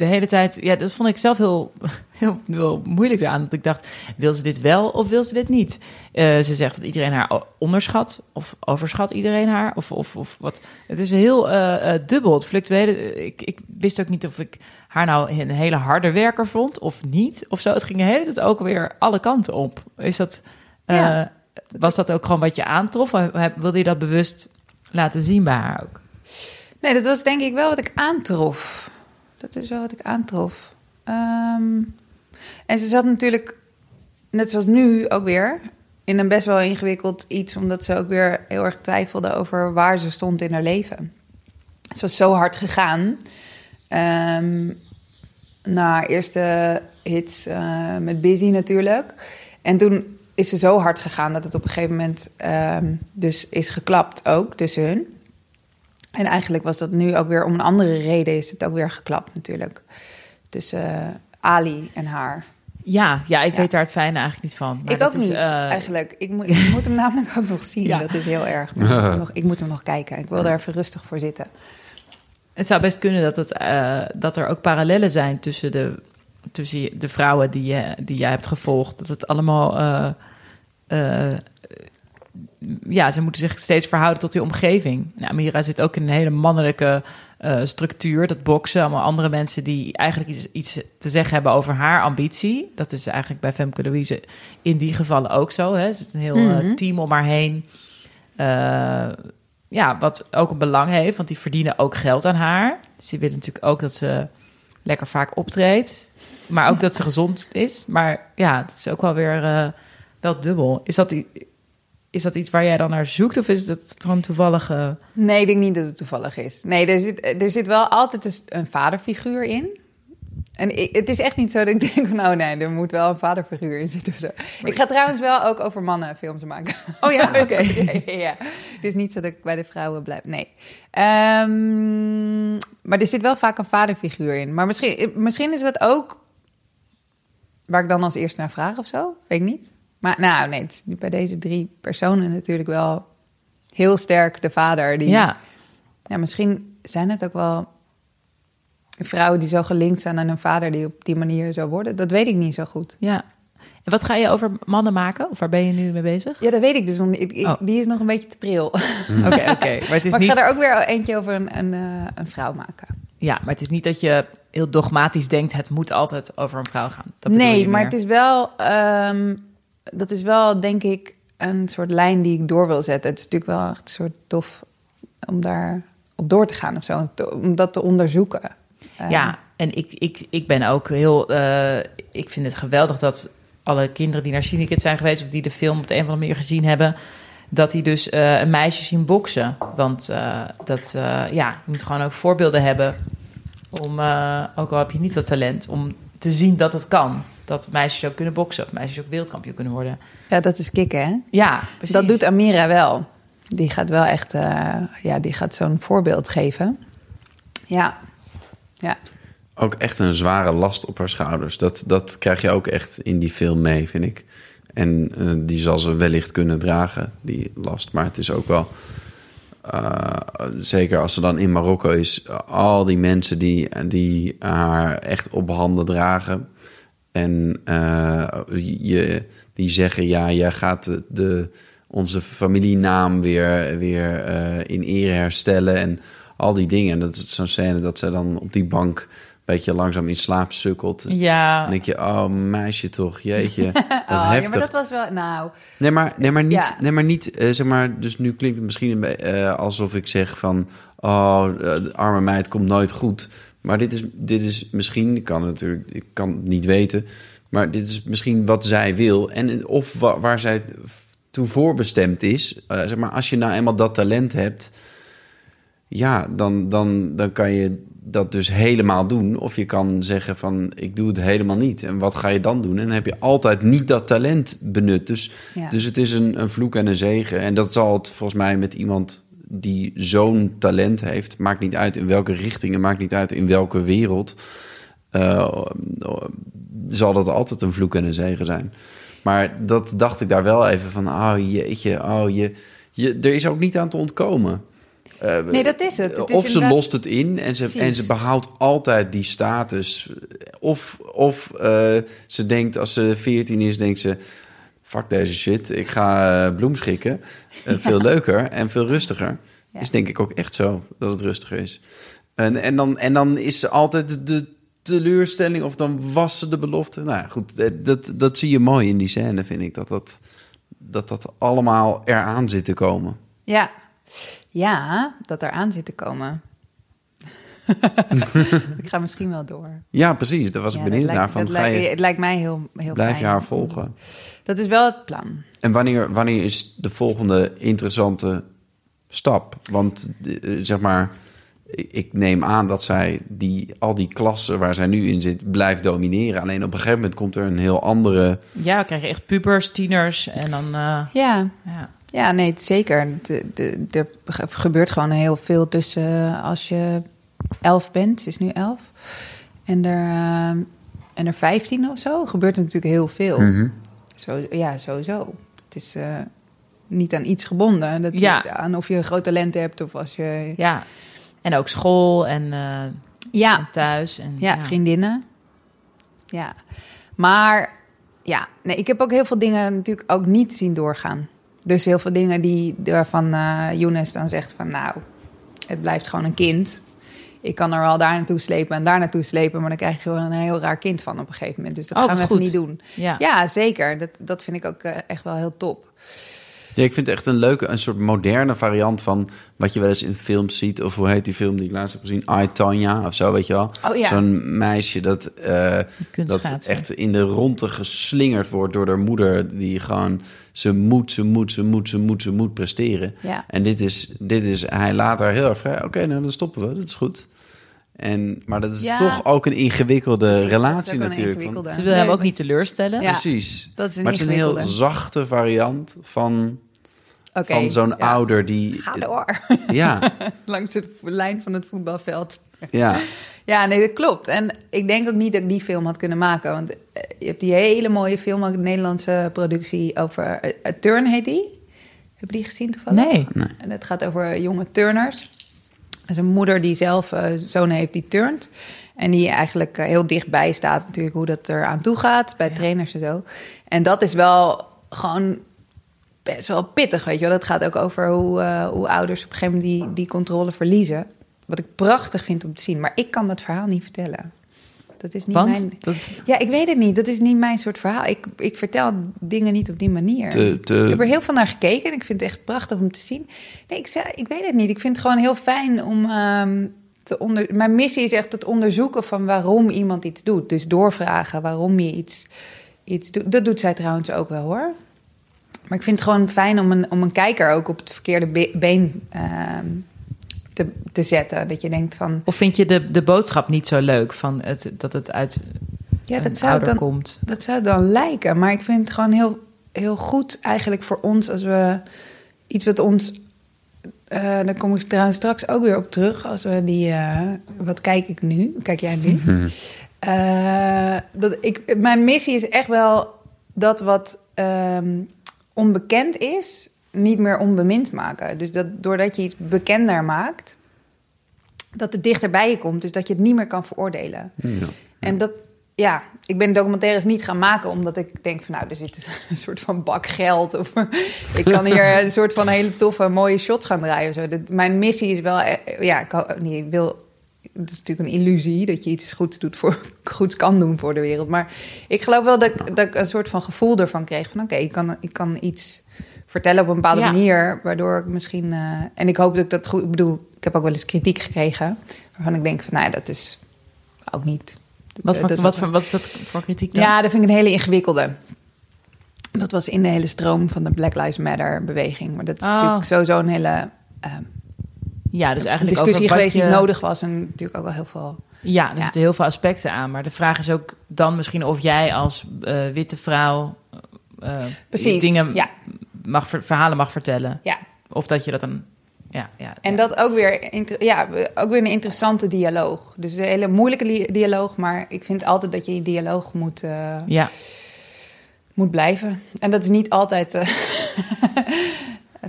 de hele tijd, ja, dat vond ik zelf heel, [LAUGHS] heel, heel moeilijk aan. Dat ik dacht, wil ze dit wel of wil ze dit niet? Eh, ze zegt dat iedereen haar onderschat of overschat iedereen haar. Of, of, of wat. Het is heel eh, dubbel. Het fluctueerde. Ik, ik wist ook niet of ik haar nou een hele harde werker vond of niet. Of zo. Het ging de hele tijd ook weer alle kanten op. Is dat, Ja. was dat ook gewoon wat je aantrof? Wilde je dat bewust laten zien bij haar ook? Nee, dat was denk ik wel wat ik aantrof. Dat is wel wat ik aantrof. Ehm, en ze zat natuurlijk, net zoals nu ook weer, in een best wel ingewikkeld iets, omdat ze ook weer heel erg twijfelde over waar ze stond in haar leven. Ze was zo hard gegaan. Ehm na haar eerste hits eh, met Busy natuurlijk. En toen is ze zo hard gegaan dat het op een gegeven moment ehm, dus is geklapt ook tussen hun. En eigenlijk was dat nu ook weer om een andere reden is het ook weer geklapt natuurlijk. Tussen eh, Ali en haar. Ja, ja ik Ja. weet daar het fijne eigenlijk niet van. Maar ik ook is, niet, eh, eigenlijk. Ik moet, [LAUGHS] ik moet hem namelijk ook nog zien. Ja. Dat is heel erg. Maar ik, moet hem nog, ik moet hem nog kijken. Ik wil daar even rustig voor zitten. Het zou best kunnen dat, het, eh, dat er ook parallellen zijn tussen de, tussen de vrouwen die, je, die jij hebt gevolgd. Dat het allemaal. Ja, ze moeten zich steeds verhouden tot die omgeving. En Amira zit ook in een hele mannelijke eh, structuur. Dat boksen, allemaal andere mensen die eigenlijk iets, iets te zeggen hebben over haar ambitie. Dat is eigenlijk bij Femke Louise in die gevallen ook zo. Hè? Er zit een heel eh, Mhm. team om haar heen. Eh, ja, wat ook een belang heeft, want die verdienen ook geld aan haar. Dus die willen natuurlijk ook dat ze lekker vaak optreedt. Maar ook dat ze gezond is. Maar ja, dat is ook wel weer wel dubbel. Is dat, i- is dat iets waar jij dan naar zoekt? Of is het gewoon toevallig... eh, Nee, ik denk niet dat het toevallig is. Nee, er zit, er zit wel altijd een, vaderfiguur in. En ik- het is echt niet zo dat ik [LAUGHS] denk van... oh nee, er moet wel een vaderfiguur in zitten of zo. Ik ga trouwens wel ook over mannen films maken. Oh ja, [LAUGHS] oké. ja, ja, ja. Het is niet zo dat ik bij de vrouwen blijf. Nee. Ehm, maar er zit wel vaak een vaderfiguur in. Maar misschien, misschien is dat ook... waar ik dan als eerste naar vraag of zo. Weet ik niet. Maar nou, nee, het is nu bij deze drie personen natuurlijk wel heel sterk de vader. Die, ja, ja, misschien zijn het ook wel vrouwen die zo gelinkt zijn aan hun vader die op die manier zo worden. Dat weet ik niet zo goed. ja. En wat ga je over mannen maken? Of waar ben je nu mee bezig? Ja, dat weet ik dus nog niet. Oh. Die is nog een beetje te pril. [LAUGHS] Oké, oké. Maar het is maar ik niet... ga er ook weer eentje over een, een, eh, een vrouw maken. Ja, maar het is niet dat je heel dogmatisch denkt... het moet altijd over een vrouw gaan. Dat nee, maar het is wel... ehm, dat is wel, denk ik, een soort lijn die ik door wil zetten. Het is natuurlijk wel echt een soort tof om daar op door te gaan of zo. om dat te onderzoeken. Ehm, Ja, en ik, ik, ik ben ook heel. eh, ik vind het geweldig dat alle kinderen die naar Syndicate zijn geweest. of die de film op de een of andere manier gezien hebben. dat die dus eh, een meisje zien boksen. Want eh, dat, eh, ja, je moet gewoon ook voorbeelden hebben. om, eh, ook al heb je niet dat talent, om te zien dat het kan. Dat meisjes ook kunnen boksen. of meisjes ook wereldkampioen kunnen worden. ja, dat is kicken, hè? Ja, precies. Dat doet Amira wel. Die gaat wel echt, eh, ja, die gaat zo'n voorbeeld geven. Ja, ja. Ook echt een zware last op haar schouders. Dat, dat krijg je ook echt in die film mee, vind ik. En eh, die zal ze wellicht kunnen dragen, die last. Maar het is ook wel... eh, zeker als ze dan in Marokko is... al die mensen die, die haar echt op handen dragen... en eh, je, die zeggen... ja, jij gaat de, onze familienaam weer, weer eh, in ere herstellen... en al die dingen. En dat is zo'n scène dat ze dan op die bank... een beetje langzaam in slaap sukkelt. Ja, Dan denk je, oh meisje toch, jeetje, [LAUGHS] wat Oh, ja, heftig. maar dat was wel, nou, Nee, maar, nee, maar niet, Ja. nee, maar niet eh, zeg maar, dus nu klinkt het misschien alsof ik zeg van, oh, de arme meid komt nooit goed. Maar dit is, dit is misschien, ik kan het natuurlijk, ik kan het niet weten, maar dit is misschien wat zij wil en of wa- waar zij toe voorbestemd is. Eh, zeg maar, als je nou eenmaal dat talent hebt, ja, dan, dan, dan kan je dat dus helemaal doen. Of je kan zeggen van, ik doe het helemaal niet. En wat ga je dan doen? En dan heb je altijd niet dat talent benut. Dus, Ja. dus het is een, een vloek en een zegen. En dat zal het volgens mij met iemand die zo'n talent heeft... maakt niet uit in welke richting, het maakt niet uit in welke wereld... eh, zal dat altijd een vloek en een zegen zijn. Maar dat dacht ik daar wel even van, oh jeetje, oh je... je er is ook niet aan te ontkomen. Eh, Nee, dat is het. Het is of ze inderdaad- lost het in en ze, Precies. en ze behoudt altijd die status. Of, of eh, ze denkt, als ze 14 is, denkt ze... Fuck deze shit, ik ga eh, bloem schikken. Eh, Veel leuker en veel rustiger. Ja. Is denk ik ook echt zo, dat het rustiger is. En, en, dan, en dan is ze altijd de teleurstelling... of dan was ze de belofte. Nou ja, goed, eh, dat, dat zie je mooi in die scène, vind ik. Dat dat, dat, dat allemaal eraan zit te komen. ja. Ja, dat er aan zit te komen. [LAUGHS] ik ga misschien wel door. Ja, precies. Daar was Ja, ik dat benieuwd lijkt- naar. Van, dat ga lijkt- je, het lijkt mij heel, heel blijf je haar volgen? Dat is wel het plan. En wanneer, wanneer is de volgende interessante stap? Want eh, zeg maar, ik neem aan dat zij die, al die klassen waar zij nu in zit, blijft domineren. Alleen op een gegeven moment komt er een heel andere. Ja, we krijgen echt pubers, tieners en dan... eh, Ja, ja. ja nee, zeker. De, de, er gebeurt gewoon heel veel tussen eh, als je elf bent. Ze is nu elf. En er, eh, en er vijftien of zo. Gebeurt er natuurlijk heel veel. Mhm. Zo, ja, sowieso. Het is eh, niet aan iets gebonden. Dat, Ja. Aan of je een groot talent hebt of als je... ja. En ook school en, eh, Ja, en thuis. En, Ja, vriendinnen. Ja. Maar ja, nee, ik heb ook heel veel dingen natuurlijk ook niet zien doorgaan. Dus heel veel dingen die waarvan eh Younes dan zegt van nou, het blijft gewoon een kind. Ik kan er wel daar naartoe slepen en daar naartoe slepen, maar dan krijg je gewoon een heel raar kind van op een gegeven moment. Dus dat Oh, gaan we even goed. niet doen. Ja. Ja, zeker. Dat, dat vind ik ook eh, echt wel heel top. Ja, ik vind het echt een leuke, een soort moderne variant van wat je wel eens in films ziet. Of hoe heet die film die ik laatst heb gezien? I, Tanya of zo, weet je wel. Oh ja. Zo'n meisje dat, eh, dat echt in de ronde geslingerd wordt door haar moeder. Die gewoon, ze moet, ze moet, ze moet, ze moet, ze moet presteren. Ja. En dit is, dit is, hij laat haar heel erg vrij. Oké, nou dan stoppen we, dat is goed. En, maar dat is Ja. toch ook een ingewikkelde Precies, relatie een natuurlijk. Want-. Ze wil hem ook niet teleurstellen. Ja. Precies. Dat is een maar het is een heel zachte variant van, van zo'n ja. ouder die... Ga door. Ja, [LAUGHS] Langs de lijn van het voetbalveld. ja. [LAUGHS] Ja, nee, dat klopt. En ik denk ook niet dat ik die film had kunnen maken. Want eh, je hebt die hele mooie film, ook een Nederlandse productie over... eh, eh, Turn heet die. Heb je die gezien toevallig? Nee. En het gaat over jonge turners. Dat is een moeder die zelf eh, zoon heeft die turnt. En die eigenlijk heel dichtbij staat natuurlijk hoe dat er aan toe gaat. Bij trainers en zo. En dat is wel gewoon best wel pittig, weet je wel. Dat gaat ook over hoe, eh, hoe ouders op een gegeven moment die, die controle verliezen. Wat ik prachtig vind om te zien. Maar ik kan dat verhaal niet vertellen. Dat is niet Want? mijn... Dat, Ja, ik weet het niet. Dat is niet mijn soort verhaal. Ik, ik vertel dingen niet op die manier. Te- te- Ik heb er heel veel naar gekeken en ik vind het echt prachtig om te zien. Nee, ik, zei, ik weet het niet. Ik vind het gewoon heel fijn om ehm, te onder. Mijn missie is echt het onderzoeken van waarom iemand iets doet. Dus doorvragen waarom je iets, iets doet. Dat doet zij trouwens ook wel hoor. Maar ik vind het gewoon fijn om een, om een kijker ook op het verkeerde be- been ehm, te, te zetten. Dat je denkt van. of vind je de, de boodschap niet zo leuk van het, dat het uit Ja, een dat zou ouder dan, komt? Dat zou dan lijken. Maar ik vind het gewoon heel, heel goed eigenlijk voor ons als we iets wat ons. eh daar kom ik trouwens straks ook weer op terug. Als we die. eh, wat kijk ik nu? Kijk jij nu? Eh, dat ik, mijn missie is echt wel dat wat ehm, onbekend is, niet meer onbemind maken. Dus dat doordat je iets bekender maakt, dat het dichterbij je komt. Dus dat je het niet meer kan veroordelen. Ja. En dat, ja, ik ben documentaires niet gaan maken omdat ik denk van nou, er zit een [LAUGHS] soort van bak geld. Of [LAUGHS] ik kan hier een soort van hele toffe, mooie shots gaan draaien. Of zo. Dat, mijn missie is wel, eh, ja, ik, wil. Het is natuurlijk een illusie dat je iets goeds, doet voor, [LAUGHS] goeds kan doen voor de wereld. Maar ik geloof wel dat, ik- dat ik een soort van gevoel ervan kreeg. Van oké, ik, kan, ik kan iets vertellen op een bepaalde Ja. manier. Waardoor ik misschien. eh, en ik hoop dat ik dat goed. Ik bedoel, ik heb ook wel eens kritiek gekregen. Waarvan ik denk van nou, ja, dat is ook niet. Wat, voor, wat, voor, wat is dat voor kritiek dan? ja, dat vind ik een hele ingewikkelde. Dat was in de hele stroom van de Black Lives Matter beweging. Maar dat is Oh. natuurlijk sowieso een hele eh, Ja, dus eigenlijk discussie over geweest je- die nodig was. En natuurlijk ook wel heel veel... Ja, er Ja. zitten heel veel aspecten aan. Maar de vraag is ook dan misschien of jij als eh, witte vrouw Precies, dingen ja. Mag, ver- verhalen mag vertellen. Ja, Of dat je dat dan... Ja, ja, en ja. dat ook weer, ja, ook weer een interessante dialoog. Dus een hele moeilijke li- dialoog. Maar ik vind altijd dat je in dialoog moet, eh, Ja, moet blijven. En dat is niet altijd eh, [LAUGHS]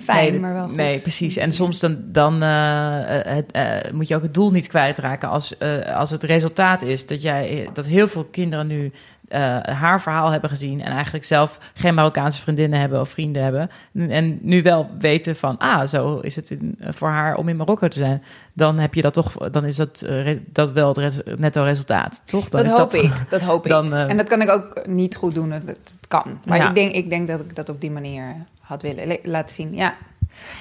fijn, nee, maar wel goed. Nee, precies. En soms dan, dan eh, het, moet je ook het doel niet kwijtraken als, als het resultaat is dat, jij, dat heel veel kinderen nu eh, haar verhaal hebben gezien en eigenlijk zelf geen Marokkaanse vriendinnen hebben of vrienden hebben. En, en nu wel weten van, ah, zo is het in, voor haar om in Marokko te zijn. Dan heb je dat toch, dan is dat, eh, dat wel het res- netto resultaat, toch? Dan dat is hoop ik, dat hoop [LAUGHS] ik. eh, en dat kan ik ook niet goed doen, dat, dat kan. Maar Ja. ik, denk, ik denk dat ik dat op die manier had willen le- laten zien, ja.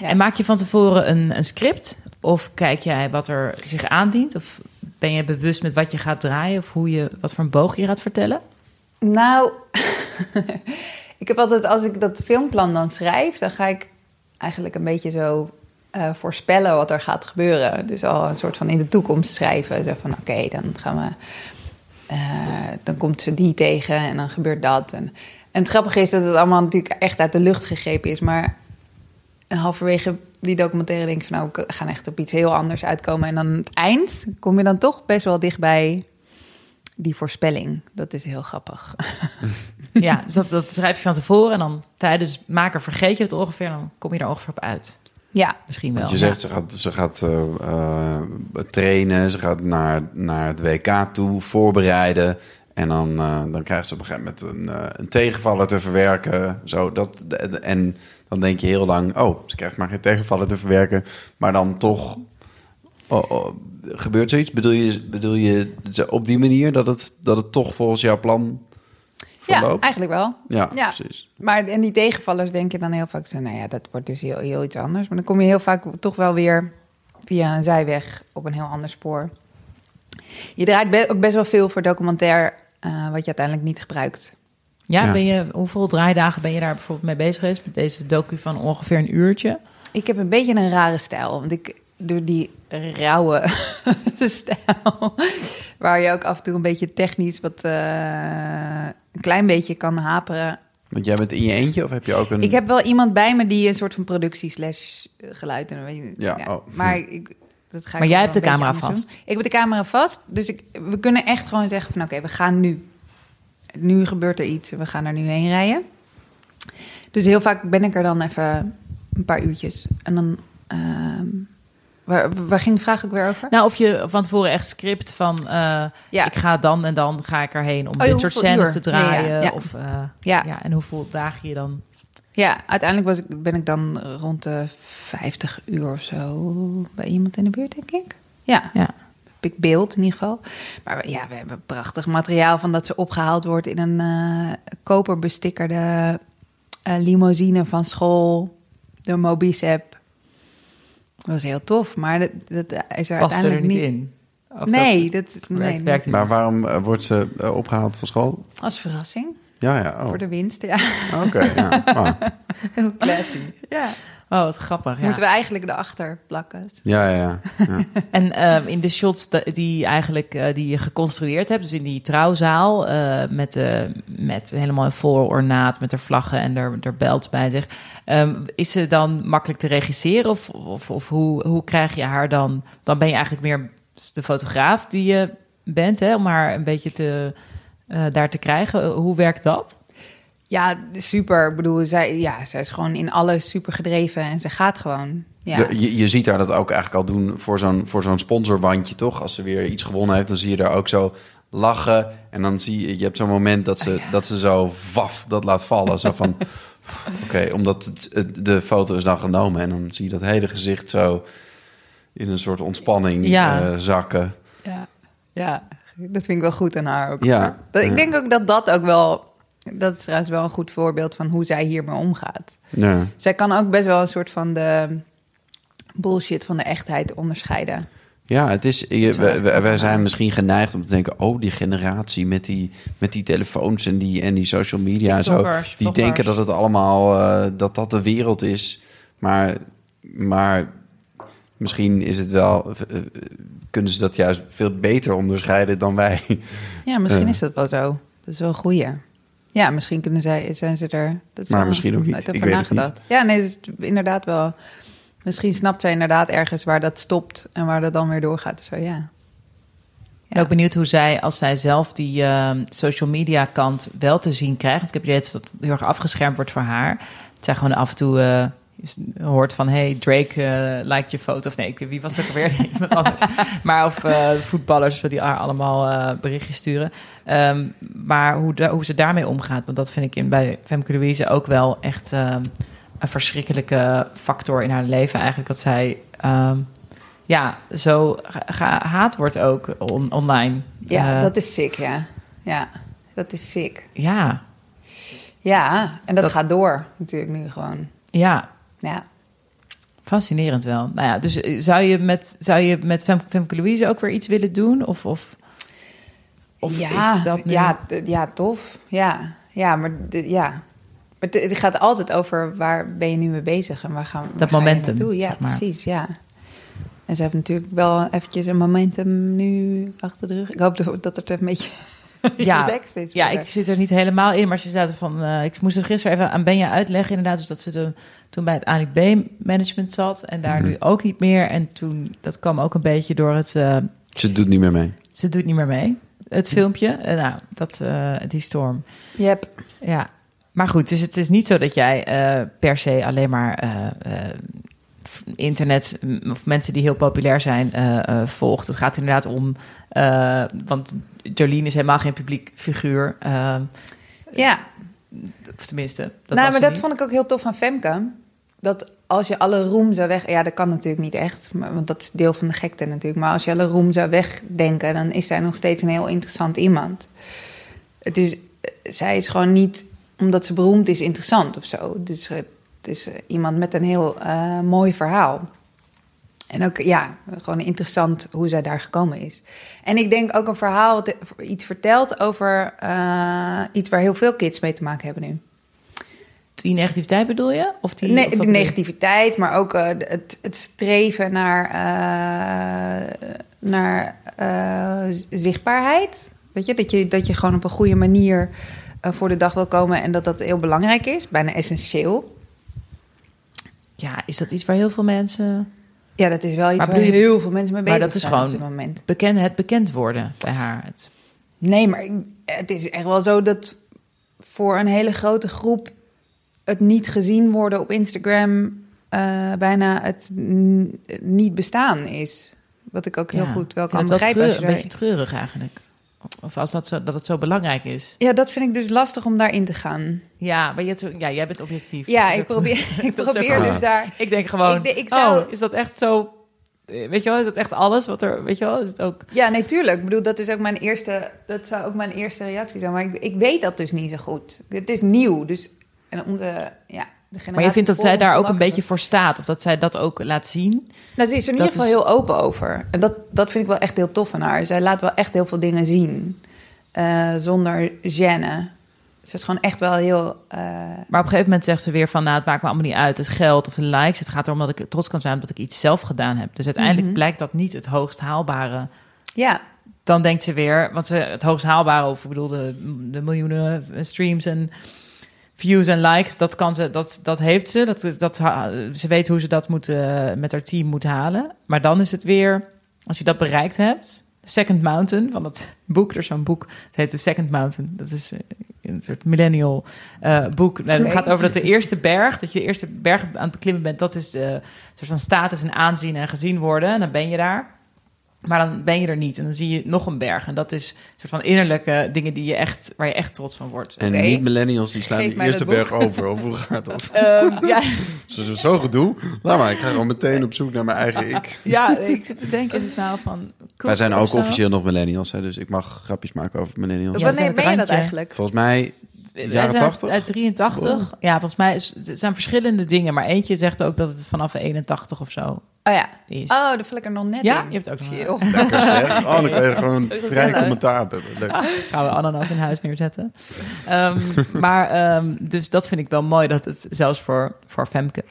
ja. En maak je van tevoren een, een script? Of kijk jij wat er zich aandient? Of Ben je bewust met wat je gaat draaien of hoe je, wat voor een boog je gaat vertellen? Nou, [LAUGHS] ik heb altijd, als ik dat filmplan dan schrijf, dan ga ik eigenlijk een beetje zo eh, voorspellen wat er gaat gebeuren. Dus al een soort van in de toekomst schrijven. Zo van, oké, dan gaan we... eh, dan komt ze die tegen en dan gebeurt dat. En, en het grappige is dat het allemaal natuurlijk echt uit de lucht gegrepen is. Maar halverwege die documentaire denk ik van... nou, we gaan echt op iets heel anders uitkomen. En dan aan het eind kom je dan toch best wel dichtbij die voorspelling. Dat is heel grappig. [LAUGHS] Ja, dus dat, dat schrijf je van tevoren en dan tijdens maken vergeet je het ongeveer. En dan kom je er ongeveer op uit. Ja, Misschien wel. Want je ja. zegt, ze gaat, ze gaat eh, eh, trainen, ze gaat naar, naar het WK toe, voorbereiden. En dan, eh, dan krijgt ze op een gegeven moment een, een tegenvaller te verwerken. Zo, dat, en dan denk je heel lang, oh, ze krijgt maar geen tegenvaller te verwerken. Maar dan toch, oh, oh, gebeurt zoiets? Bedoel je, bedoel je op die manier dat het, dat het toch volgens jouw plan ja eigenlijk wel. Ja, Ja. precies. Maar en die tegenvallers denk je dan heel vaak zo, nou ja, dat wordt dus heel, heel iets anders. Maar dan kom je heel vaak toch wel weer via een zijweg op een heel ander spoor. Je draait be- ook best wel veel voor documentair, eh, wat je uiteindelijk niet gebruikt. Ja, Ja. Ben je, hoeveel draaidagen ben je daar bijvoorbeeld mee bezig geweest? Met deze docu van ongeveer een uurtje. Ik heb een beetje een rare stijl, want ik doe die rauwe [LAUGHS] stijl, waar je ook af en toe een beetje technisch wat eh, een klein beetje kan haperen. Want jij bent in je eentje of heb je ook een... Ik heb wel iemand bij me die een soort van productie slash geluid en weet je, Ja, oh. maar ik, dat ga ik Maar jij hebt de camera vast. doen. Ik heb de camera vast, dus ik, we kunnen echt gewoon zeggen van oké, we gaan nu. Nu gebeurt er iets, we gaan er nu heen rijden. Dus heel vaak ben ik er dan even een paar uurtjes en dan. ehm, waar, waar ging de vraag ook weer over? Nou, of je van tevoren echt script van... eh, Ja. ik ga dan en dan ga ik erheen om Oh, dit soort scènes uur? te draaien. Ja, ja, ja. Of, eh, Ja. ja. en hoeveel dagen je dan... Ja, uiteindelijk was ik, ben ik dan rond de 50 uur of zo bij iemand in de buurt, denk ik. Ja, Ja. heb ik beeld in ieder geval. Maar ja, we hebben prachtig materiaal van dat ze opgehaald wordt in een eh koperbestikkerde limousine van school. Door Mobicep. Dat was heel tof, maar dat, dat is er Past er uiteindelijk niet niet... in? Of nee, dat dat, werkt, nee, werkt niet. Maar waarom eh, wordt ze eh, opgehaald van school? als verrassing Ja, ja. Oh. voor de winst. Ja, Oké, ja. [LAUGHS] [LAUGHS] Oh. Heel classy. ja. Oh, wat grappig. Ja. moeten we eigenlijk erachter plakken. ja, ja, ja. [LAUGHS] En ehm, in de shots die, eigenlijk, eh, die je geconstrueerd hebt, dus in die trouwzaal, eh, met, eh, met helemaal vol ornaat, met haar vlaggen en er, er belt bij zich. ehm, is ze dan makkelijk te regisseren? Of, of, of hoe, hoe krijg je haar dan? Dan ben je eigenlijk meer de fotograaf die je bent, hè, om haar een beetje te, eh, daar te krijgen. Hoe werkt dat? Ja, super. Ik bedoel, zij, ja, zij is gewoon in alles super gedreven en ze gaat gewoon. Ja, De- je, je ziet haar dat ook eigenlijk al doen voor zo'n, voor zo'n sponsorbandje, toch? Als ze weer iets gewonnen heeft, dan zie je daar ook zo lachen. En dan zie je, je hebt zo'n moment dat ze, dat ze zo vaf dat laat vallen. Zo van, [LAUGHS] oké, omdat het, de foto is dan genomen. En dan zie je dat hele gezicht zo in een soort ontspanning Ja. eh, zakken. ja, ja, dat vind ik wel goed aan haar ook. Ja, Dat, ja. ik denk ook dat dat ook wel... Dat is trouwens wel een goed voorbeeld van hoe zij hiermee omgaat. Ja. Zij kan ook best wel een soort van de bullshit van de echtheid onderscheiden. Ja, het is, je, wij zijn misschien geneigd om te denken... oh, die generatie met die, met die telefoons en die, en die social media en zo... Die vloggers. denken dat het allemaal, eh, dat dat de wereld is. Maar, maar misschien is het wel... eh, kunnen ze dat juist veel beter onderscheiden dan wij. Ja, misschien is dat wel zo. Dat is wel een goeie. Ja, misschien kunnen zij, zijn ze er... Dat is Maar misschien ook niet. Ik over weet het nagedacht. Ja, nee, is inderdaad wel... Misschien snapt zij inderdaad ergens waar dat stopt... en waar dat dan weer doorgaat. Dus zo, ja. Ik ben ook benieuwd hoe zij, als zij zelf die ehm, social media kant wel te zien krijgt. Want ik heb idee dat dat heel erg afgeschermd wordt voor haar. Het zij gewoon af en toe eh, je hoort van... hey, Drake eh lijkt je foto. Of nee, wie was het ook alweer? [LAUGHS] Iemand anders. Maar of eh, voetballers die haar allemaal eh, berichtjes sturen. Ehm, maar hoe, hoe ze daarmee omgaat. Want dat vind ik in, bij Femke Louise ook wel echt... ehm, een verschrikkelijke factor in haar leven eigenlijk. Dat zij... ehm, ja, zo gehaat wordt ook on- online. Ja, dat is sick, ja. Ja, dat is sick. Ja, Ja, en dat, Dat- gaat door natuurlijk nu gewoon. ja. Ja, Fascinerend wel. Nou ja, dus eh, zou je met, zou je met Fem, Femke Louise ook weer iets willen doen? Of, of, of ja, is dat nu... ja, ja, tof. Ja, ja maar ja. Maar het, het gaat altijd over waar ben je nu mee bezig en waar gaan waar Dat momentum? Ja, zeg maar. precies, ja. En ze heeft natuurlijk wel eventjes een momentum nu achter de rug. Ik hoop dat- dat het een beetje [LAUGHS] Ja, relaxed is. ja, ik zit er niet helemaal in, maar ze zaten van. eh, ik moest het gisteren even aan Benja uitleggen, inderdaad. Dus dat ze de, toen bij het ANIB management zat en daar nu ook niet meer. En toen, dat kwam ook een beetje door het. eh, Ze doet niet meer mee. ze doet niet meer mee, het filmpje. Eh, nou, dat, eh, die storm. Yep. Ja, maar goed, dus het is niet zo dat jij eh, per se alleen maar eh, eh, internet of mensen die heel populair zijn eh, eh, volgt. Het gaat inderdaad om, eh, want Jolien is helemaal geen publiek figuur. eh, Ja, of tenminste, dat nou, maar dat niet. vond ik ook heel tof van Femke. Dat als je alle roem zou weg... Ja, dat kan natuurlijk niet echt, maar, want dat is deel van de gekte natuurlijk. Maar als je alle roem zou wegdenken... dan is zij nog steeds een heel interessant iemand. Het is, zij is gewoon niet, omdat ze beroemd is, interessant of zo. Dus het is iemand met een heel eh, mooi verhaal. En ook, ja, gewoon interessant hoe zij daar gekomen is. En ik denk ook een verhaal wat iets vertelt over eh, iets waar heel veel kids mee te maken hebben nu. Die negativiteit bedoel je? Of die, Nee, of de negativiteit, maar ook eh, het, het streven naar, eh, naar zichtbaarheid. Weet je? Dat, je, dat je gewoon op een goede manier voor de dag wil komen en dat dat heel belangrijk is, bijna essentieel. Ja, is dat iets waar heel veel mensen... Ja, dat is wel iets Maar waar je- heel veel mensen mee maar bezig dat is zijn gewoon- op dit moment. Bekend, het bekend worden bij haar. Het, Nee, maar het is echt wel zo dat voor een hele grote groep het niet gezien worden op Instagram eh, bijna het niet bestaan is. Wat ik ook heel ja. goed wel kan begrijpen. als je Een beetje treurig eigenlijk. Of als dat, zo, dat het zo belangrijk is. Ja, dat vind ik dus lastig om daarin te gaan. Ja, maar je hebt ja, jij bent objectief. Ja, ik probeer, ik ook probeer [LAUGHS] dus daar... Ik denk gewoon, Ik de- ik zou- oh, is dat echt zo... Weet je wel, is dat echt alles wat er... Weet je wel, is het ook... Ja, nee, tuurlijk. Ik bedoel, dat is ook mijn eerste... Dat zou ook mijn eerste reactie zijn. Maar ik, ik weet dat dus niet zo goed. Het is nieuw, dus... En onze, ja, Maar je vindt dat zij daar ook een beetje voor staat? Of dat zij dat ook laat zien? Nou, ze is er in ieder geval is- heel open over. En dat, dat vind ik wel echt heel tof van haar. Zij laat wel echt heel veel dingen zien. eh, zonder gêne. Ze is gewoon echt wel heel... eh, Maar op een gegeven moment zegt ze weer van... nou, het maakt me allemaal niet uit, het geld of de likes. Het gaat erom dat ik trots kan zijn omdat ik iets zelf gedaan heb. Dus uiteindelijk Mhm. blijkt dat niet het hoogst haalbare. ja, Dan denkt ze weer... Want ze, het hoogst haalbare, of ik bedoel de, de miljoenen streams en views en likes... dat, kan ze, dat, dat heeft ze. Dat, dat, ze weet hoe ze dat moet, eh, met haar team moet halen. Maar dan is het weer... Als je dat bereikt hebt... Second Mountain, van dat [LAUGHS] boek. Er is zo'n boek, het heet The Second Mountain. Dat is eh, een soort millennial eh, boek. Nou, het gaat over dat de eerste berg, dat je de eerste berg aan het beklimmen bent... dat is de soort van status en aanzien en gezien worden. En dan ben je daar. Maar dan ben je er niet. En dan zie je nog een berg. En dat is een soort van innerlijke dingen die je echt, waar je echt trots van wordt. En niet millennials die slaan mij eerste berg over. Of hoe gaat dat? [LAUGHS] Ehm, ja, Ze doen zo gedoe. Laat maar, ik ga gewoon meteen op zoek naar mijn eigen ik. ja, ik zit te denken, is het nou van... Wij zijn ook officieel nog millennials, hè, dus ik mag grapjes maken over millennials. Ja, zijn wanneer ben je dat eigenlijk? Volgens mij jaren zijn 80. Uit 83. Ja, volgens mij is, het zijn verschillende dingen. Maar eentje zegt ook dat het vanaf 81 of zo Oh ja. is. Oh, daar val ik er nog net Ja, in. je hebt ook nog Chill. [LAUGHS] Lekker zeg. Oh, dan kan je er gewoon vrij commentaar op hebben. Leuk. Gaan we ananas in huis neerzetten. Ehm, [LAUGHS] maar ehm, dus dat vind ik wel mooi dat het zelfs voor, voor Femke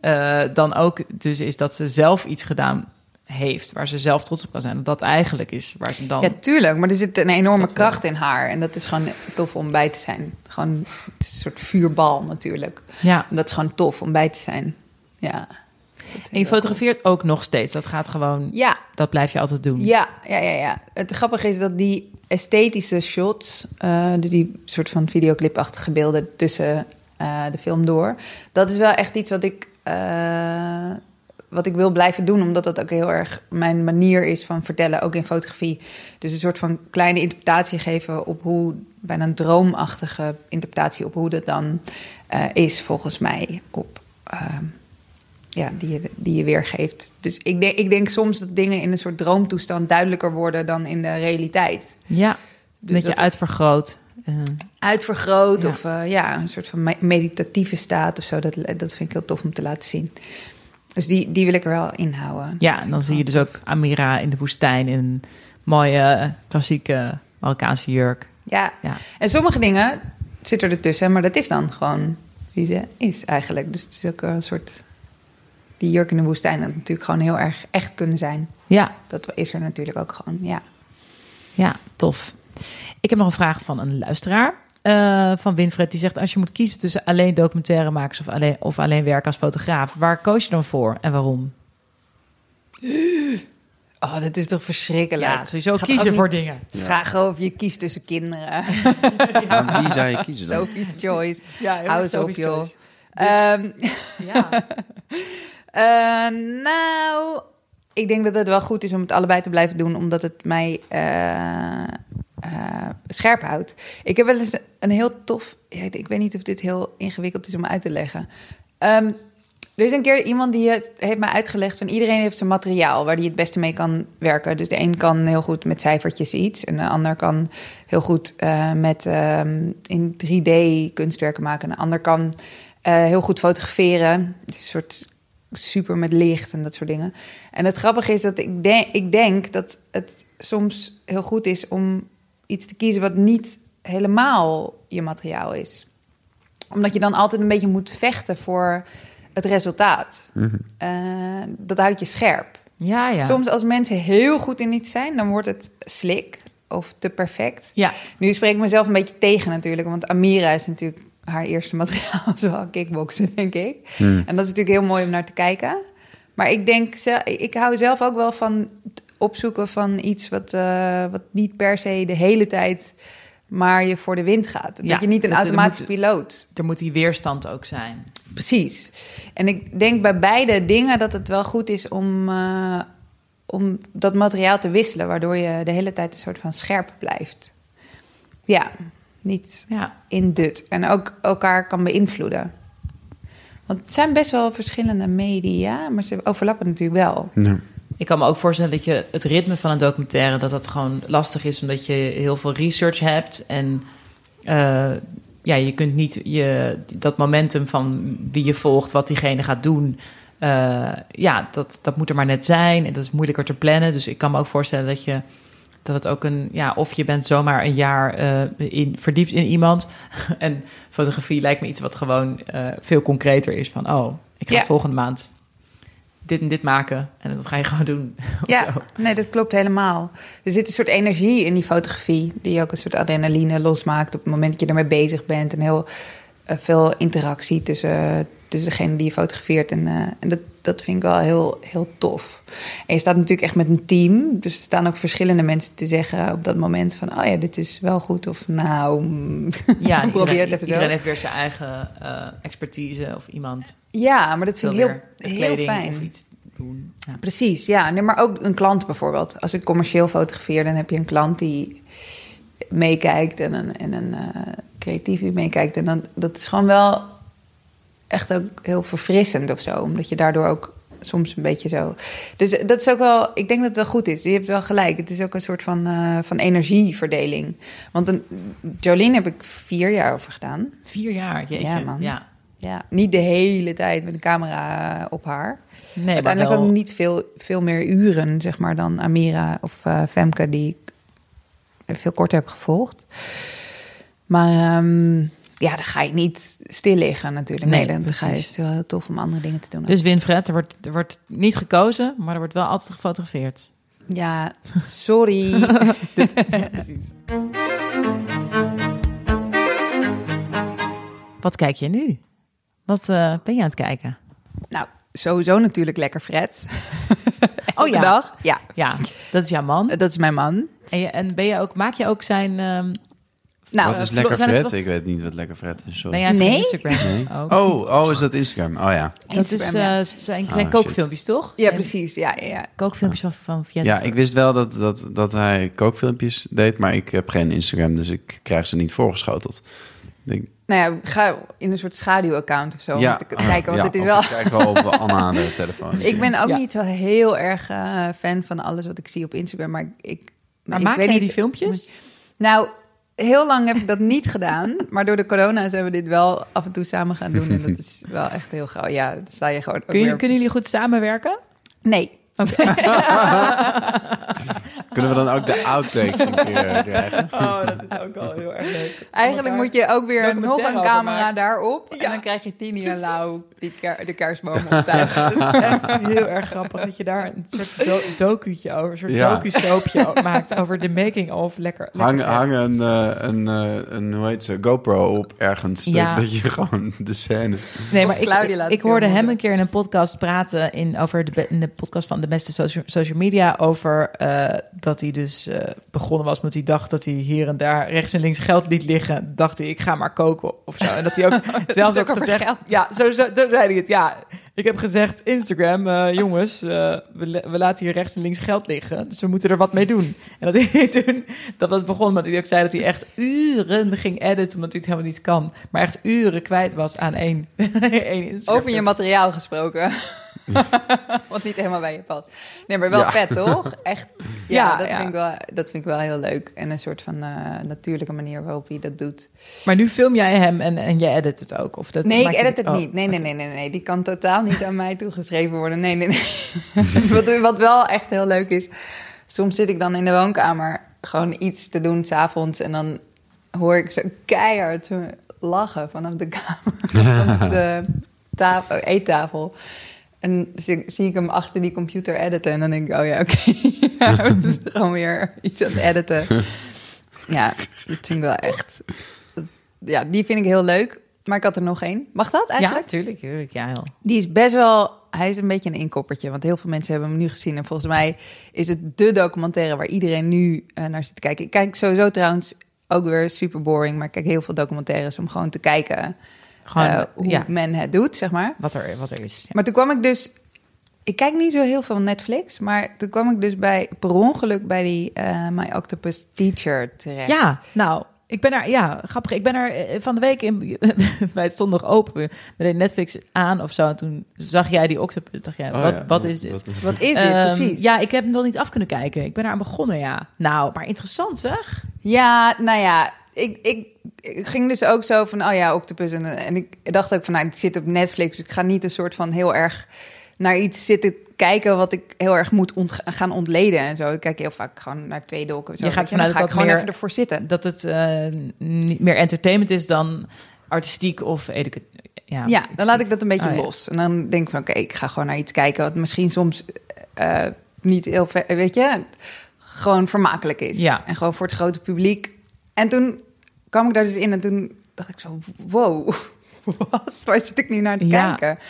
eh, dan ook dus is dat ze zelf iets gedaan heeft waar ze zelf trots op kan zijn. Dat dat eigenlijk is waar ze dan. Ja, tuurlijk. Maar er zit een enorme Dat kracht in haar. En dat is gewoon tof om bij te zijn. Gewoon het is een soort vuurbal natuurlijk. ja. En dat is gewoon tof om bij te zijn. Ja. En je fotografeert ook nog steeds. Dat gaat gewoon. Ja, Dat blijf je altijd doen. Ja, ja, ja, ja. Het grappige is dat die esthetische shots, eh, dus die soort van videoclipachtige beelden tussen eh, de film door, dat is wel echt iets wat ik, eh, wat ik wil blijven doen, omdat dat ook heel erg mijn manier is van vertellen, ook in fotografie. Dus een soort van kleine interpretatie geven op hoe, bijna een droomachtige interpretatie op hoe dat dan eh, is volgens mij op. ehm, ja, die, je, die je weergeeft. Dus ik denk, ik denk soms dat dingen in een soort droomtoestand duidelijker worden dan in de realiteit. Ja. Dus dat je dat- uitvergroot. eh, Uitvergroot Ja. of eh, ja, een soort van me- meditatieve staat of zo. Dat, dat vind ik heel tof om te laten zien. Dus die, die wil ik er wel inhouden. Ja, en dan zie je dus ook Amira in de woestijn in een mooie klassieke Marokkaanse jurk. Ja. Ja. En sommige dingen zitten ertussen, maar dat is dan gewoon wie ze is eigenlijk. Dus het is ook een soort... Die jurk in de woestijn had natuurlijk gewoon heel erg echt kunnen zijn. Ja, Dat is er natuurlijk ook gewoon, ja. ja, tof. Ik heb nog een vraag van een luisteraar. Eh, van Winfred, die zegt: Als je moet kiezen tussen alleen documentairemakers of alleen, of alleen werken als fotograaf, waar koos je dan voor en waarom? [GASPS] Oh, dat is toch verschrikkelijk. Ja, sowieso Gaat kiezen voor dingen. [LAUGHS] Vragen of je kiest tussen kinderen. [LAUGHS] Maar wie zou je kiezen dan? Sophie's choice. [LAUGHS] Ja, Hou eens op, Sophie's joh. choice. Ehm, Ja, Eh, nou, ik denk dat het wel goed is om het allebei te blijven doen, omdat het mij eh, eh, scherp houdt. Ik heb wel eens een heel tof. Ik weet niet of dit heel ingewikkeld is om uit te leggen. Ehm, er is een keer iemand die heeft- mij uitgelegd van iedereen heeft zijn materiaal waar hij het beste mee kan werken. Dus de een kan heel goed met cijfertjes iets en de ander kan heel goed eh, met ehm, in 3D kunstwerken maken. En de ander kan eh, heel goed fotograferen. Is een soort super met licht en dat soort dingen. En het grappige is dat ik, ik denk dat het soms heel goed is om iets te kiezen wat niet helemaal je materiaal is. Omdat je dan altijd een beetje moet vechten voor het resultaat. Eh, dat houdt je scherp. ja, ja. Soms als mensen heel goed in iets zijn, dan wordt het slik of te perfect. Ja, Nu spreek ik mezelf een beetje tegen natuurlijk, want Amira is natuurlijk haar eerste materiaal, [LAUGHS] zowel kickboksen, denk ik. En dat is natuurlijk heel mooi om naar te kijken. Maar ik denk, ik hou zelf ook wel van opzoeken van iets wat, eh, wat niet per se de hele tijd maar je voor de wind gaat. Dat Ja, je niet een dat er automatische moet- piloot. er moet die weerstand ook zijn. Precies. En ik denk bij beide dingen dat het wel goed is om, eh, om dat materiaal te wisselen, waardoor je de hele tijd een soort van scherp blijft. Ja, niet Ja, in dut. En ook elkaar kan beïnvloeden. Want het zijn best wel verschillende media, maar ze overlappen natuurlijk wel. Ja. Ik kan me ook voorstellen dat je het ritme van een documentaire... dat dat gewoon lastig is omdat je heel veel research hebt. En eh, ja, je kunt niet je, dat momentum van wie je volgt... wat diegene gaat doen... eh, ja, dat, dat moet er maar net zijn. En dat is moeilijker te plannen. Dus ik kan me ook voorstellen dat je... Dat het ook een, ja, of je bent zomaar een jaar eh, in, verdiept in iemand. [LAUGHS] en fotografie lijkt me iets wat gewoon veel concreter is. Van, oh, ik ga Ja. volgende maand dit en dit maken. En dat ga je [LAUGHS] gewoon doen. Ja, nee, dat klopt helemaal. Er zit een soort energie in die fotografie, die ook een soort adrenaline losmaakt op het moment dat je ermee bezig bent. En heel eh, veel interactie tussen, tussen degene die je fotografeert. En, eh, en dat, dat vind ik wel heel, heel tof. En je staat natuurlijk echt met een team. Dus er staan ook verschillende mensen te zeggen op dat moment van... oh ja, dit is wel goed of nou, [LAUGHS] Ja, probeer iedereen, het even zo. iedereen heeft weer zijn eigen eh, expertise of iemand Ja, maar dat vind ik heel, heel fijn. of iets doen. Ja. Precies, ja. Nee, maar ook een klant bijvoorbeeld. Als ik commercieel fotografeer, dan heb je een klant die meekijkt en een, en een eh, creatief die meekijkt. En dan, dat is gewoon wel echt ook heel verfrissend of zo. Omdat je daardoor ook soms een beetje zo... Dus dat is ook wel... Ik denk dat het wel goed is. Je hebt wel gelijk. Het is ook een soort van, eh, van energieverdeling. Want een, Jolene heb ik vier jaar over gedaan. Vier jaar, jeetje. Ja, man. Ja. Ja, niet de hele tijd met een camera op haar. Nee, Uiteindelijk wel, ook niet veel, veel meer uren, zeg maar, dan Amira of eh, Femke, die ik veel korter heb gevolgd. Maar ehm, ja, dan ga je niet stil liggen natuurlijk. Nee, Nee, dan ga je, het is wel heel tof om andere dingen te doen. Dus Winfred, er wordt, er wordt niet gekozen, maar er wordt wel altijd gefotografeerd. Ja, sorry. [LAUGHS] [LAUGHS] Precies. Wat kijk je nu? Wat eh, ben je aan het kijken? nou, sowieso natuurlijk lekker Fred. [LAUGHS] Oh Elke dag. Ja, Ja, dat is jouw man. dat is mijn man. En, je, en ben je ook, maak je ook zijn... ehm Nou, Wat is lekker zijn het Fred? Flo- Ik weet niet wat lekker Fred is. ben Sorry. jij zijn Nee? Instagram? Nee. Oh, oh, is dat Instagram? Oh ja. dat is Instagram, eh, zijn, zijn Ah, kookfilmpjes, toch? ja, precies. Ja, ja, ja. Kookfilmpjes van, van Viet. Ja, ik wist wel dat, dat, dat hij kookfilmpjes deed, maar ik heb geen Instagram, dus ik krijg ze niet voorgeschoteld. Ik Nou ja, ga in een soort schaduwaccount of zo. ja, om te kijken, want ja, het is wel... Ik kijk wel op Anna de [LAUGHS] telefoon. Ik ben ook Ja. niet zo heel erg eh, fan van alles wat ik zie op Instagram, maar ik. Maar ik maak weet jij niet, die filmpjes? Nou, heel lang heb ik dat niet gedaan. Maar door de corona zijn we dit wel af en toe samen gaan doen. En dat [LAUGHS] is wel echt heel gauw. Ja, dan sta je gewoon ook Kun je, weer- kunnen jullie goed samenwerken? Nee. [LAUGHS] Kunnen we dan ook de outtakes een keer eh, [LAUGHS] krijgen? Oh, dat is ook wel heel erg leuk. [LAUGHS] Eigenlijk moet je ook weer nog een camera maakt. daarop. Ja, En dan krijg je Tini en Lau die ker- de kerstboom is echt heel erg grappig dat je daar een soort do docu'tje over, een soort Ja. docu-soapje maakt over de making of lekker. lekker Hang, een, eh, een, eh, een, hoe heet ze, GoPro op ergens. dat- Ja. Dat, je gewoon de scène... Nee, maar ik, ik hoorde hem een keer in een podcast praten in, over de, in de podcast van de beste social, social media over eh, dat hij dus eh, begonnen was met hij dacht dat hij hier en daar rechts en links geld liet liggen. Dacht hij, ik ga maar koken of zo. En dat hij ook [LAUGHS] zelfs ook gezegd, geld. ja, zo, zo, zo zei hij het. Ja, ik heb gezegd, Instagram, eh, jongens, we, laten hier rechts en links geld liggen, dus we moeten er wat mee doen. En dat hij [LAUGHS] toen, dat was begonnen met hij ook zei dat hij echt uren ging editen, omdat hij het helemaal niet kan, maar echt uren kwijt was aan één, [LAUGHS] één Instagram. Over je materiaal gesproken. [LAUGHS] Wat niet helemaal bij je past. Nee, maar wel Ja. vet, toch? Echt. [LAUGHS] Ja, Ja, dat, ja. Vind ik wel, dat vind ik wel heel leuk. En een soort van eh, natuurlijke manier waarop hij dat doet. Maar nu film jij hem en, en jij edit het ook? Of dat nee, ik edit het oh, niet. Nee, nee, nee, nee, nee. Die kan totaal niet aan mij toegeschreven worden. Nee, nee, nee. [LAUGHS] wat, wat wel echt heel leuk is. Soms zit ik dan in de woonkamer gewoon iets te doen s'avonds. En dan hoor ik zo keihard lachen vanaf de kamer. vanaf de tafel, eettafel. En zie, zie ik hem achter die computer editen. En dan denk ik, oh ja, oké. [LAUGHS] ja, het is gewoon weer iets aan het editen. [LAUGHS] Ja, dat vind ik wel echt... dat- Ja, die vind ik heel leuk. Maar ik had er nog één. Mag dat Ja, eigenlijk? tuurlijk. tuurlijk ja, heel. Die is best wel... Hij is een beetje een inkoppertje. Want heel veel mensen hebben hem nu gezien. En volgens mij is het de documentaire waar iedereen nu eh, naar zit te kijken. Ik kijk sowieso trouwens ook weer super boring. Maar ik kijk heel veel documentaires om gewoon te kijken... Gewoon, eh, hoe ja, men het doet, zeg maar. wat er, wat er is. Ja. Maar toen kwam ik dus... Ik kijk niet zo heel veel Netflix. Maar toen kwam ik dus bij, per ongeluk bij die eh, My Octopus Teacher terecht. Ja, nou, ik ben er, ja, grappig. Ik ben er eh, van de week in, [LAUGHS] bij het stond nog open. We deden Netflix aan of zo. En toen zag jij die octopus. Dacht jij, Oh wat, ja, wat is dit? dat- Wat is dit Ehm, precies? Ja, ik heb hem nog niet af kunnen kijken. Ik ben eraan begonnen, ja. Nou, maar interessant zeg. Ja, nou ja, ik, ik, ik ging dus ook zo van, oh ja, Octopus. En, en ik dacht ook van, nou, het zit op Netflix. Dus ik ga niet een soort van heel erg naar iets zitten kijken... wat ik heel erg moet ont- gaan ontleden en zo. Ik kijk heel vaak gewoon naar twee dokken. Zo, Je gaat vanuit dan ga ik gewoon meer- even ervoor zitten. Dat het eh, niet meer entertainment is dan artistiek of educatief. Ja, Ja, dan laat ik dat een beetje Oh, ja. los. En dan denk ik van, oké, ik ga gewoon naar iets kijken... wat misschien soms eh, niet heel, weet je, gewoon vermakelijk is. Ja. En gewoon voor het grote publiek. En toen kwam ik daar dus in en toen dacht ik zo, wow, [LAUGHS] wat? Waar zit ik nu naar te Ja. kijken?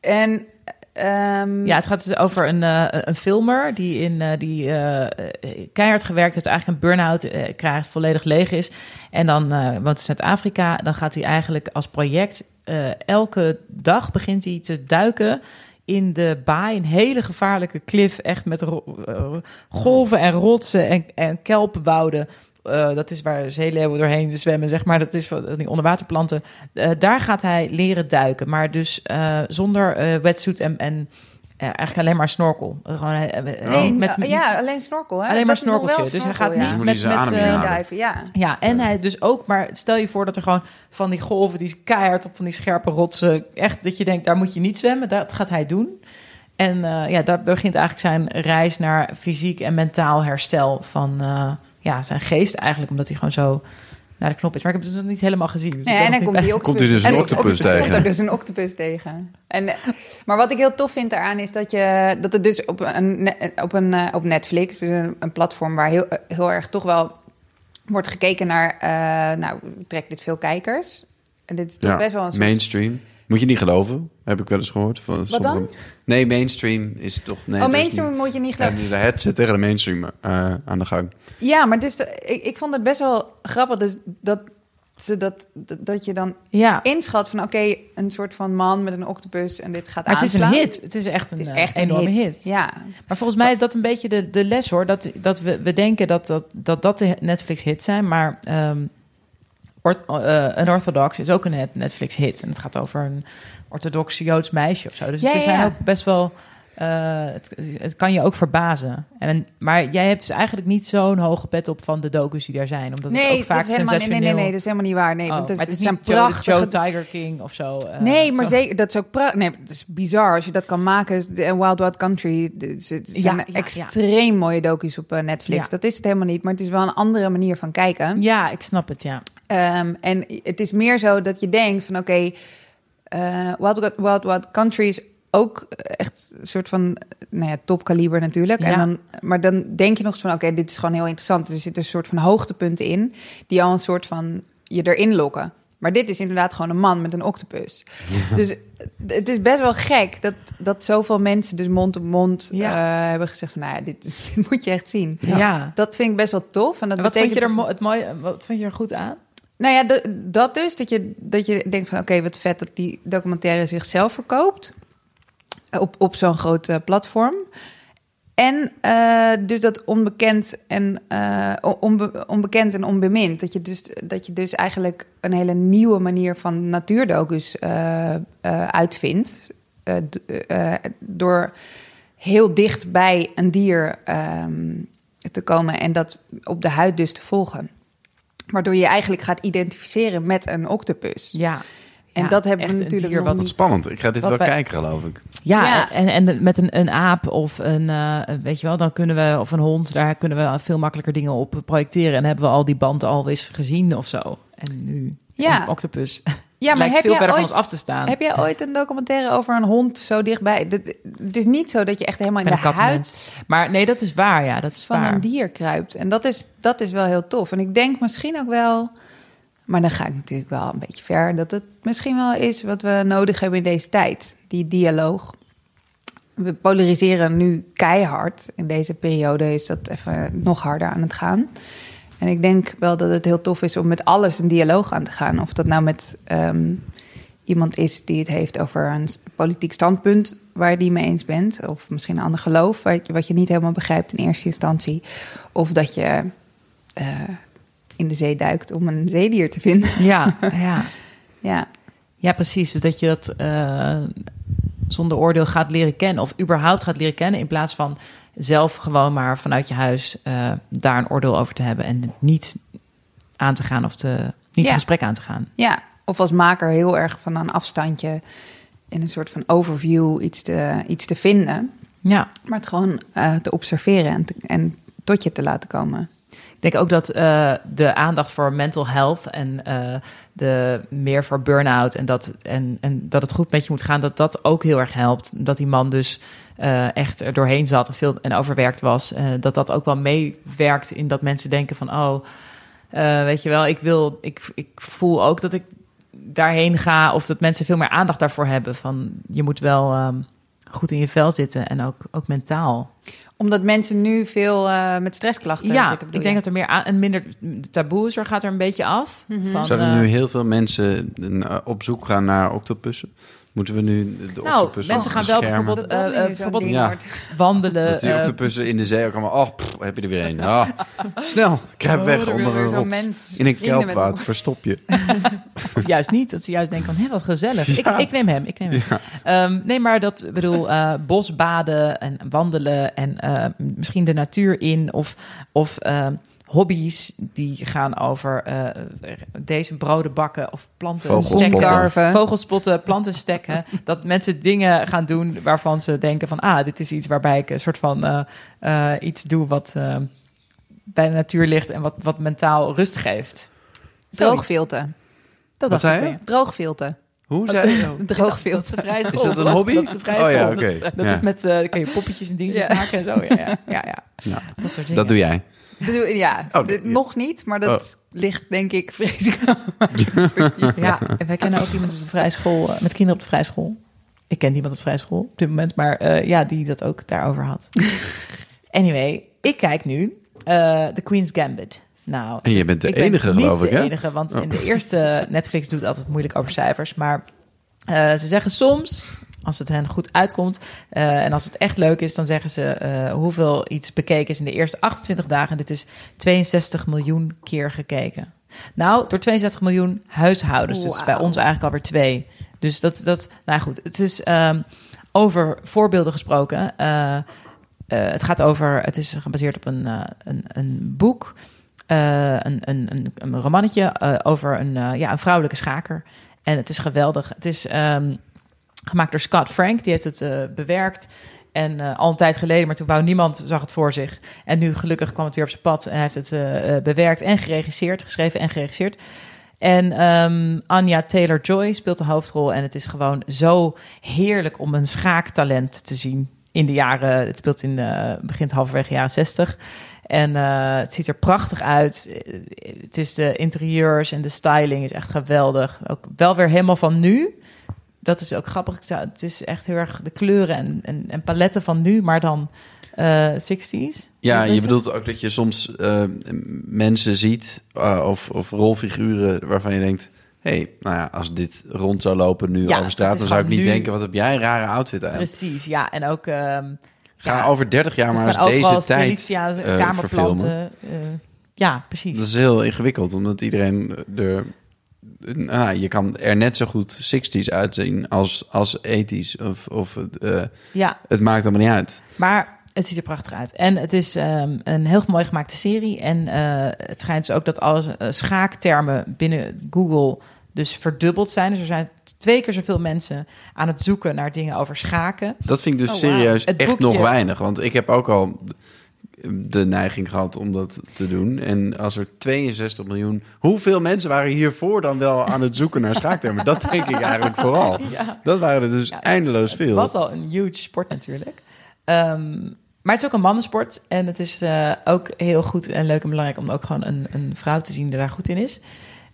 En ehm, Ja, het gaat dus over een, eh, een filmer die, in, eh, die eh, keihard gewerkt heeft, eigenlijk een burn-out krijgt, volledig leeg is. En dan woont in Zuid-Afrika. Dan gaat hij eigenlijk als project elke dag begint hij te duiken in de baai. Een hele gevaarlijke klif, echt met golven en rotsen en, en kelpenwouden. Eh, dat is waar zeeleeuwen doorheen zwemmen, zeg maar. Dat is van die onderwaterplanten. Eh, daar gaat hij leren duiken. Maar dus eh, zonder eh wetsuit en, en eh, eigenlijk alleen maar snorkel. Gewoon, nee, met, ja, alleen snorkel. Hè? alleen maar Dat snorkeltje. Dus hij gaat ja. niet met... met eh. Meediven, ja. ja, en hij dus ook, maar stel je voor dat er gewoon van die golven, die keihard op van die scherpe rotsen, echt dat je denkt, daar moet je niet zwemmen, dat gaat hij doen. En eh, ja, daar begint eigenlijk zijn reis naar fysiek en mentaal herstel van eh, ja, zijn geest eigenlijk, omdat hij gewoon zo naar de knop is. Maar ik heb het dus nog niet helemaal gezien. dus en dan komt, bij- die Komt hij dus een en- octopus er tegen? Komt er dus een octopus tegen. En, maar wat ik heel tof vind daaraan is dat, je, dat het dus op, een, op, een, eh, op Netflix, dus een, een platform waar heel, eh, heel erg toch wel wordt gekeken naar, eh, nou, trekt dit veel kijkers? En dit is toch Ja, best wel een soort... mainstream. Moet je niet geloven, heb ik wel eens gehoord. Van sommige- dan? Nee, mainstream is toch... Nee, oh, mainstream niet- moet je niet Ja, geloven. de het zit tegen de mainstream eh, aan de gang. Ja, maar het is de- ik, ik vond het best wel grappig dus dat, ze dat, dat, dat je dan Ja, inschat van... oké, een soort van man met een octopus en dit gaat maar het is een aanslaan. hit. Het is echt een, Het is eh, echt een enorme hit. hit. Ja, Maar volgens mij is dat een beetje de, de les hoor. Dat, dat we, we denken dat dat, dat, dat de Netflix-hits zijn. Maar ehm eh, een orthodox is ook een net- Netflix-hit. En het gaat over een orthodox Joods meisje of zo. Dus Ja, er zijn ja. ook best wel eh, het, het kan je ook verbazen. En, maar jij hebt dus eigenlijk niet zo'n hoge pet op van de docus die daar zijn. Omdat het ook vaak helemaal, nee, nee, nee, sensationeel... nee, dat is helemaal niet waar. Nee, Oh, want het, maar is, het is het niet Joe, prachtige... Joe Tiger King of zo. eh, Nee, maar zo. zeker, dat is ook prachtig. Nee, het is bizar als je dat kan maken. Dus de- En Wild Wild Country, het zijn ja, ja. extreem mooie docu's op eh, Netflix. Dat is het helemaal niet, maar het is wel een andere manier van kijken. Ja, ik snap het, ja. Ehm, en het is meer zo dat je denkt van oké, eh, Wild, Wild, Wild Wild Country is ook echt een soort van nou ja, topkaliber natuurlijk. En dan, maar dan denk je nog eens van oké, dit is gewoon heel interessant. Er zitten een soort van hoogtepunten in die al een soort van je erin lokken. Maar dit is inderdaad gewoon een man met een octopus. Dus het is best wel gek dat, dat zoveel mensen dus mond op mond Ja. eh, hebben gezegd van nou ja, dit, is, [LAUGHS] dit moet je echt zien. Ja. Dat vind ik best wel tof. En dat En wat, vond je er dus- het mooie, wat vond je er goed aan? nou ja, dat dus. Dat je, dat je denkt van oké, wat vet dat die documentaire zichzelf verkoopt. Op, op zo'n groot eh, platform. En eh, dus dat onbekend en, eh, onbe- onbekend en onbemind. Dat je, dus, dat je dus eigenlijk een hele nieuwe manier van natuurdocus uitvindt. Door heel dicht bij een dier ehm, te komen en dat op de huid dus te volgen. Waardoor je eigenlijk gaat identificeren met een octopus. Ja. En Ja, dat hebben we natuurlijk dier nog wat- niet. Spannend. Ik ga dit Wat wel wij- kijken, geloof ik. Ja, Ja. En, en met een, een aap of een, eh, weet je wel, dan kunnen we, of een hond, daar kunnen we veel makkelijker dingen op projecteren. En hebben we al die band al eens gezien of zo. En nu, Ja. een octopus. [LAUGHS] Ja, maar lijkt heb veel jij verder ooit, van ons af te staan. Heb jij ooit een documentaire over een hond zo dichtbij? Dat- Het is niet zo dat je echt helemaal in de een huid. Maar nee, dat is waar, ja, dat is van waar. een dier kruipt. En dat is, dat is wel heel tof. En ik denk misschien ook wel, maar dan ga ik natuurlijk wel een beetje ver, dat het misschien wel is wat we nodig hebben in deze tijd. Die dialoog. We polariseren nu keihard. In deze periode is dat even nog harder aan het gaan. En ik denk wel dat het heel tof is om met alles een dialoog aan te gaan. Of dat nou met ehm, iemand is die het heeft over een politiek standpunt waar je niet mee eens bent. Of misschien een ander geloof wat je, wat je niet helemaal begrijpt in eerste instantie. Of dat je eh, in de zee duikt om een zeedier te vinden. Ja, ja. [LAUGHS] ja. ja, precies. Dus dat je dat eh, zonder oordeel gaat leren kennen. Of überhaupt gaat leren kennen. In plaats van zelf gewoon maar vanuit je huis eh, daar een oordeel over te hebben. En niet aan te gaan of te, niet Ja. een gesprek aan te gaan. ja, of als maker heel erg van een afstandje in een soort van overview iets te, iets te vinden. Ja. Maar het gewoon eh, te observeren en, te- en tot je te laten komen. Denk ook dat eh, de aandacht voor mental health en eh, de meer voor burn-out en dat, en, en dat het goed met je moet gaan, dat dat ook heel erg helpt. Dat die man dus eh, echt er doorheen zat en veel en overwerkt was. dat dat ook wel meewerkt in dat mensen denken van oh, weet je wel, ik wil, ik, ik voel ook dat ik daarheen ga of dat mensen veel meer aandacht daarvoor hebben. Van je moet wel ehm, goed in je vel zitten en ook, ook mentaal. Omdat mensen nu veel eh, met stressklachten Ja, zitten. bedoel ik denk je? dat er meer aan, en minder de taboe is er, gaat er een beetje af. Van, Zijn er eh, nu heel veel mensen eh, op zoek gaan naar octopussen? Moeten we nu de Nou, octopussen mensen gaan wel beschermen? bijvoorbeeld, eh, eh, zo'n bijvoorbeeld Ja. wandelen. Dat die eh, octopussen in de zee ook allemaal... Oh, pff, heb je er weer een. Ah, [LAUGHS] snel, kruip weg Oh, er onder een mens In een me. verstop je. Of [LAUGHS] juist niet, dat ze juist denken van, hé, wat gezellig. Ik, ik neem hem, ik neem hem. Ehm, nee, maar dat, ik bedoel, eh, bosbaden en wandelen en eh, misschien de natuur in of, of ehm, hobby's die gaan over eh, deze broden bakken of planten Vogelspotten. stekken. Vogelspotten, planten stekken. [LAUGHS] dat mensen dingen gaan doen waarvan ze denken van, ah, dit is iets waarbij ik een soort van eh, eh, iets doe wat eh, bij de natuur ligt en wat, wat mentaal rust geeft. Droogfilten. Dat Wat zei je? Droogfilten. Hoe zei je? [LAUGHS] Dat is dat een hobby? Dat is de vrije Oh ja. Dat Ja. is met, kan je poppetjes en dingen Ja. maken en zo. Ja, ja, ja, ja. Ja. Dat soort dingen. Dat doe jij. Ja, Oh, ja. nog niet, maar dat Oh. ligt denk ik [LAUGHS] vreselijk. Ja, en wij kennen ook iemand op de vrije school, eh, met kinderen op de vrije school. Ik ken niemand op de vrije school op dit moment, maar eh, ja, die dat ook daarover had. [LAUGHS] anyway, ik kijk nu eh The Queen's Gambit. Nou, En je bent de ik ben enige, niet geloof ik, de hè? enige, want Oh. in de eerste Netflix doet altijd moeilijk over cijfers, maar eh, ze zeggen soms, als het hen goed uitkomt eh, en als het echt leuk is, dan zeggen ze eh, hoeveel iets bekeken is in de eerste 28 dagen. Dit is 62 miljoen keer gekeken. Nou, door 62 miljoen huishoudens. Dus bij ons eigenlijk alweer twee. Dus dat, dat nou goed, het is ehm, over voorbeelden gesproken. eh, het gaat over, het is gebaseerd op een, een, een boek, een, een, een, een romannetje over een, ja, een vrouwelijke schaker. En het is geweldig. Het is ehm, gemaakt door Scott Frank, die heeft het eh, bewerkt. En eh, al een tijd geleden, maar toen wou niemand zag het voor zich. En nu gelukkig kwam het weer op zijn pad en heeft het eh, bewerkt en geregisseerd, geschreven en geregisseerd. En ehm, Anya Taylor-Joy speelt de hoofdrol. En het is gewoon zo heerlijk om een schaaktalent te zien in de jaren. Het speelt in uh, begint halverwege jaren 60. En uh, het ziet er prachtig uit. Het is de interieurs en de styling is echt geweldig. Ook wel weer helemaal van nu. Dat is ook grappig. Het is echt heel erg de kleuren en, en, en paletten van nu, maar dan eh 60s. Ja, je bedoelt ook dat je soms eh, mensen ziet uh, of, of rolfiguren waarvan je denkt... hé, hey, nou ja, als dit rond zou lopen nu Ja, over straat... dan zou ik niet nu- denken, wat heb jij een rare outfit aan. Precies, ja. En ook... ehm, Ga ja, over 30 jaar maar eens deze tijd verfilmen. kamerplanten. ja, precies. Dat is heel ingewikkeld, omdat iedereen er... Nou, je kan er net zo goed 60s uitzien als, als 80s. Of, of eh, ja, het maakt allemaal niet uit. Maar het ziet er prachtig uit. En het is ehm, een heel mooi gemaakte serie. En eh, het schijnt dus ook dat alle eh, schaaktermen binnen Google dus verdubbeld zijn. Dus er zijn twee keer zoveel mensen aan het zoeken naar dingen over schaken. Dat vind ik dus Oh, serieus Het echt boekje- nog weinig. Want ik heb ook al de neiging gehad om dat te doen. En als er 62 miljoen... Hoeveel mensen waren hiervoor dan wel aan het zoeken naar schaaktermen? Dat denk ik eigenlijk vooral. [LAUGHS] Ja. Dat waren er dus Ja, eindeloos Het veel. was al een huge sport natuurlijk. Ehm, maar het is ook een mannensport. En het is eh, ook heel goed en leuk en belangrijk om ook gewoon een, een vrouw te zien die daar goed in is.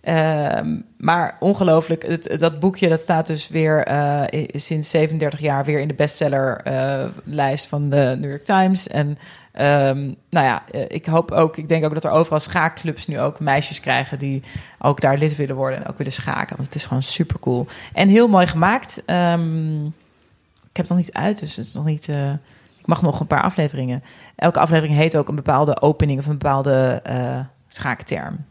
Ehm, maar ongelooflijk, het, het- dat boekje dat staat dus weer eh, sinds 37 jaar weer in de bestsellerlijst van de New York Times. En ehm, nou ja, eh, ik hoop ook, ik denk ook dat er overal schaakclubs nu ook meisjes krijgen die ook daar lid willen worden en ook willen schaken. Want het is gewoon super cool. En heel mooi gemaakt. Ehm, ik heb het nog niet uit, dus het is nog niet. eh, ik mag nog een paar afleveringen. Elke aflevering heet ook een bepaalde opening of een bepaalde eh, schaakterm.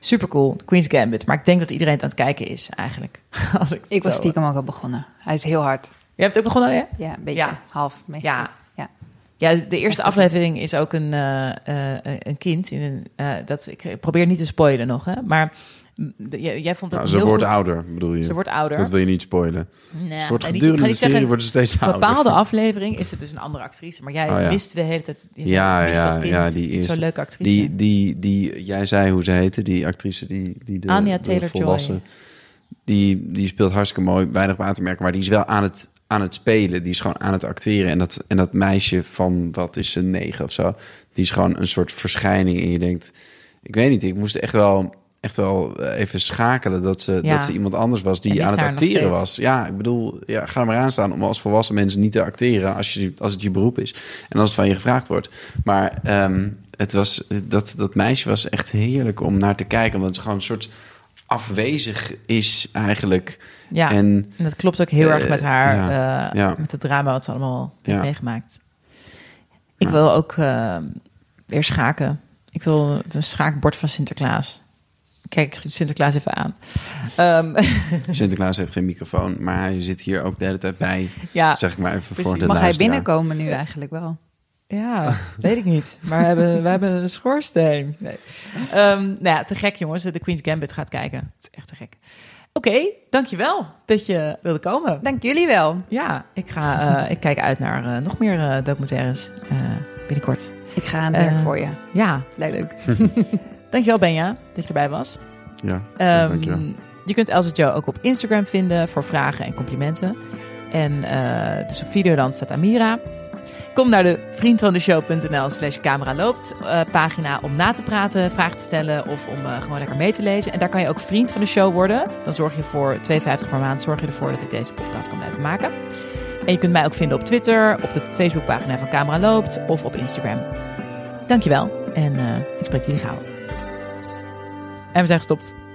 Super cool, Queen's Gambit. Maar ik denk dat iedereen het aan het kijken is eigenlijk. [LAUGHS] Als ik, Ik was stiekem ook al begonnen. Hij is heel hard. Je hebt het ook begonnen, ja? Ja, een beetje Ja. half mee. Ja. Ja. De eerste aflevering is ook een, eh, eh, een kind. In een, eh, dat, ik probeer niet te spoilen nog, hè? Maar de- jij, jij vond het Nou, ze heel wordt goed. ouder, bedoel je? Ze wordt ouder. Dat wil je niet spoilen. Nee, wordt nee, gedurende de serie zeggen, wordt ze steeds een ouder. bepaalde aflevering is het dus een andere actrice. Maar jij Oh, ja. miste de hele tijd. je Ja, ja, kind. ja, die eerste. Zo'n leuke actrice. Die, die, die, jij zei hoe ze heette, die actrice, die, die de, Anya de Taylor-Joy. die, die speelt hartstikke mooi, weinig aan te merken, maar die is wel aan het, aan het spelen, die is gewoon aan het acteren. En dat, en dat meisje van, wat is ze, negen of zo, die is gewoon een soort verschijning. En je denkt, ik weet niet, ik moest echt wel, echt wel eh, even schakelen dat ze, Ja. dat ze iemand anders was die die aan het acteren was. Ja, ik bedoel, ja, ga er maar aan staan om als volwassen mensen niet te acteren als, je, als het je beroep is. En als het van je gevraagd wordt. Maar ehm, het was, dat, dat meisje was echt heerlijk om naar te kijken. Omdat het gewoon een soort afwezig is eigenlijk. Ja, en, En dat klopt ook heel eh, erg met haar. ja, eh, ja. Met het drama wat ze allemaal heeft meegemaakt. Ik Ja. wil ook eh, weer schaken. Ik wil een schaakbord van Sinterklaas. Kijk Sinterklaas even aan. Ehm, [LAUGHS] Sinterklaas heeft geen microfoon, maar hij zit hier ook de hele tijd bij. ja, Zeg ik maar even Precies. voor de Mag hij binnenkomen nu eigenlijk wel? Ja, weet ik niet. Maar we hebben, we hebben een schoorsteen. Nee. Ehm, nou ja, te gek jongens. De Queen's Gambit gaat kijken. Het is echt te gek. Oké, dankjewel dat je wilde komen. Dank jullie wel. Ja, ik, ga, eh, ik kijk uit naar eh, nog meer eh, documentaires eh, binnenkort. Ik ga aan werk voor je. Ja, Leuk. [LAUGHS] dankjewel Benja dat je erbij was. Ja, Ehm, dankjewel. je kunt Elsa Joe ook op Instagram vinden voor vragen en complimenten. En eh, dus op Videoland staat Amira. Kom naar de vriendvandeshow.nl slash camera loopt eh, pagina om na te praten, vragen te stellen of om eh, gewoon lekker mee te lezen. En daar kan je ook vriend van de show worden. Dan zorg je voor 2,50 per maand zorg je ervoor dat ik deze podcast kan blijven maken. En je kunt mij ook vinden op Twitter, op de Facebookpagina van Camera Loopt of op Instagram. Dankjewel en eh, ik spreek jullie gauw. En we zijn gestopt.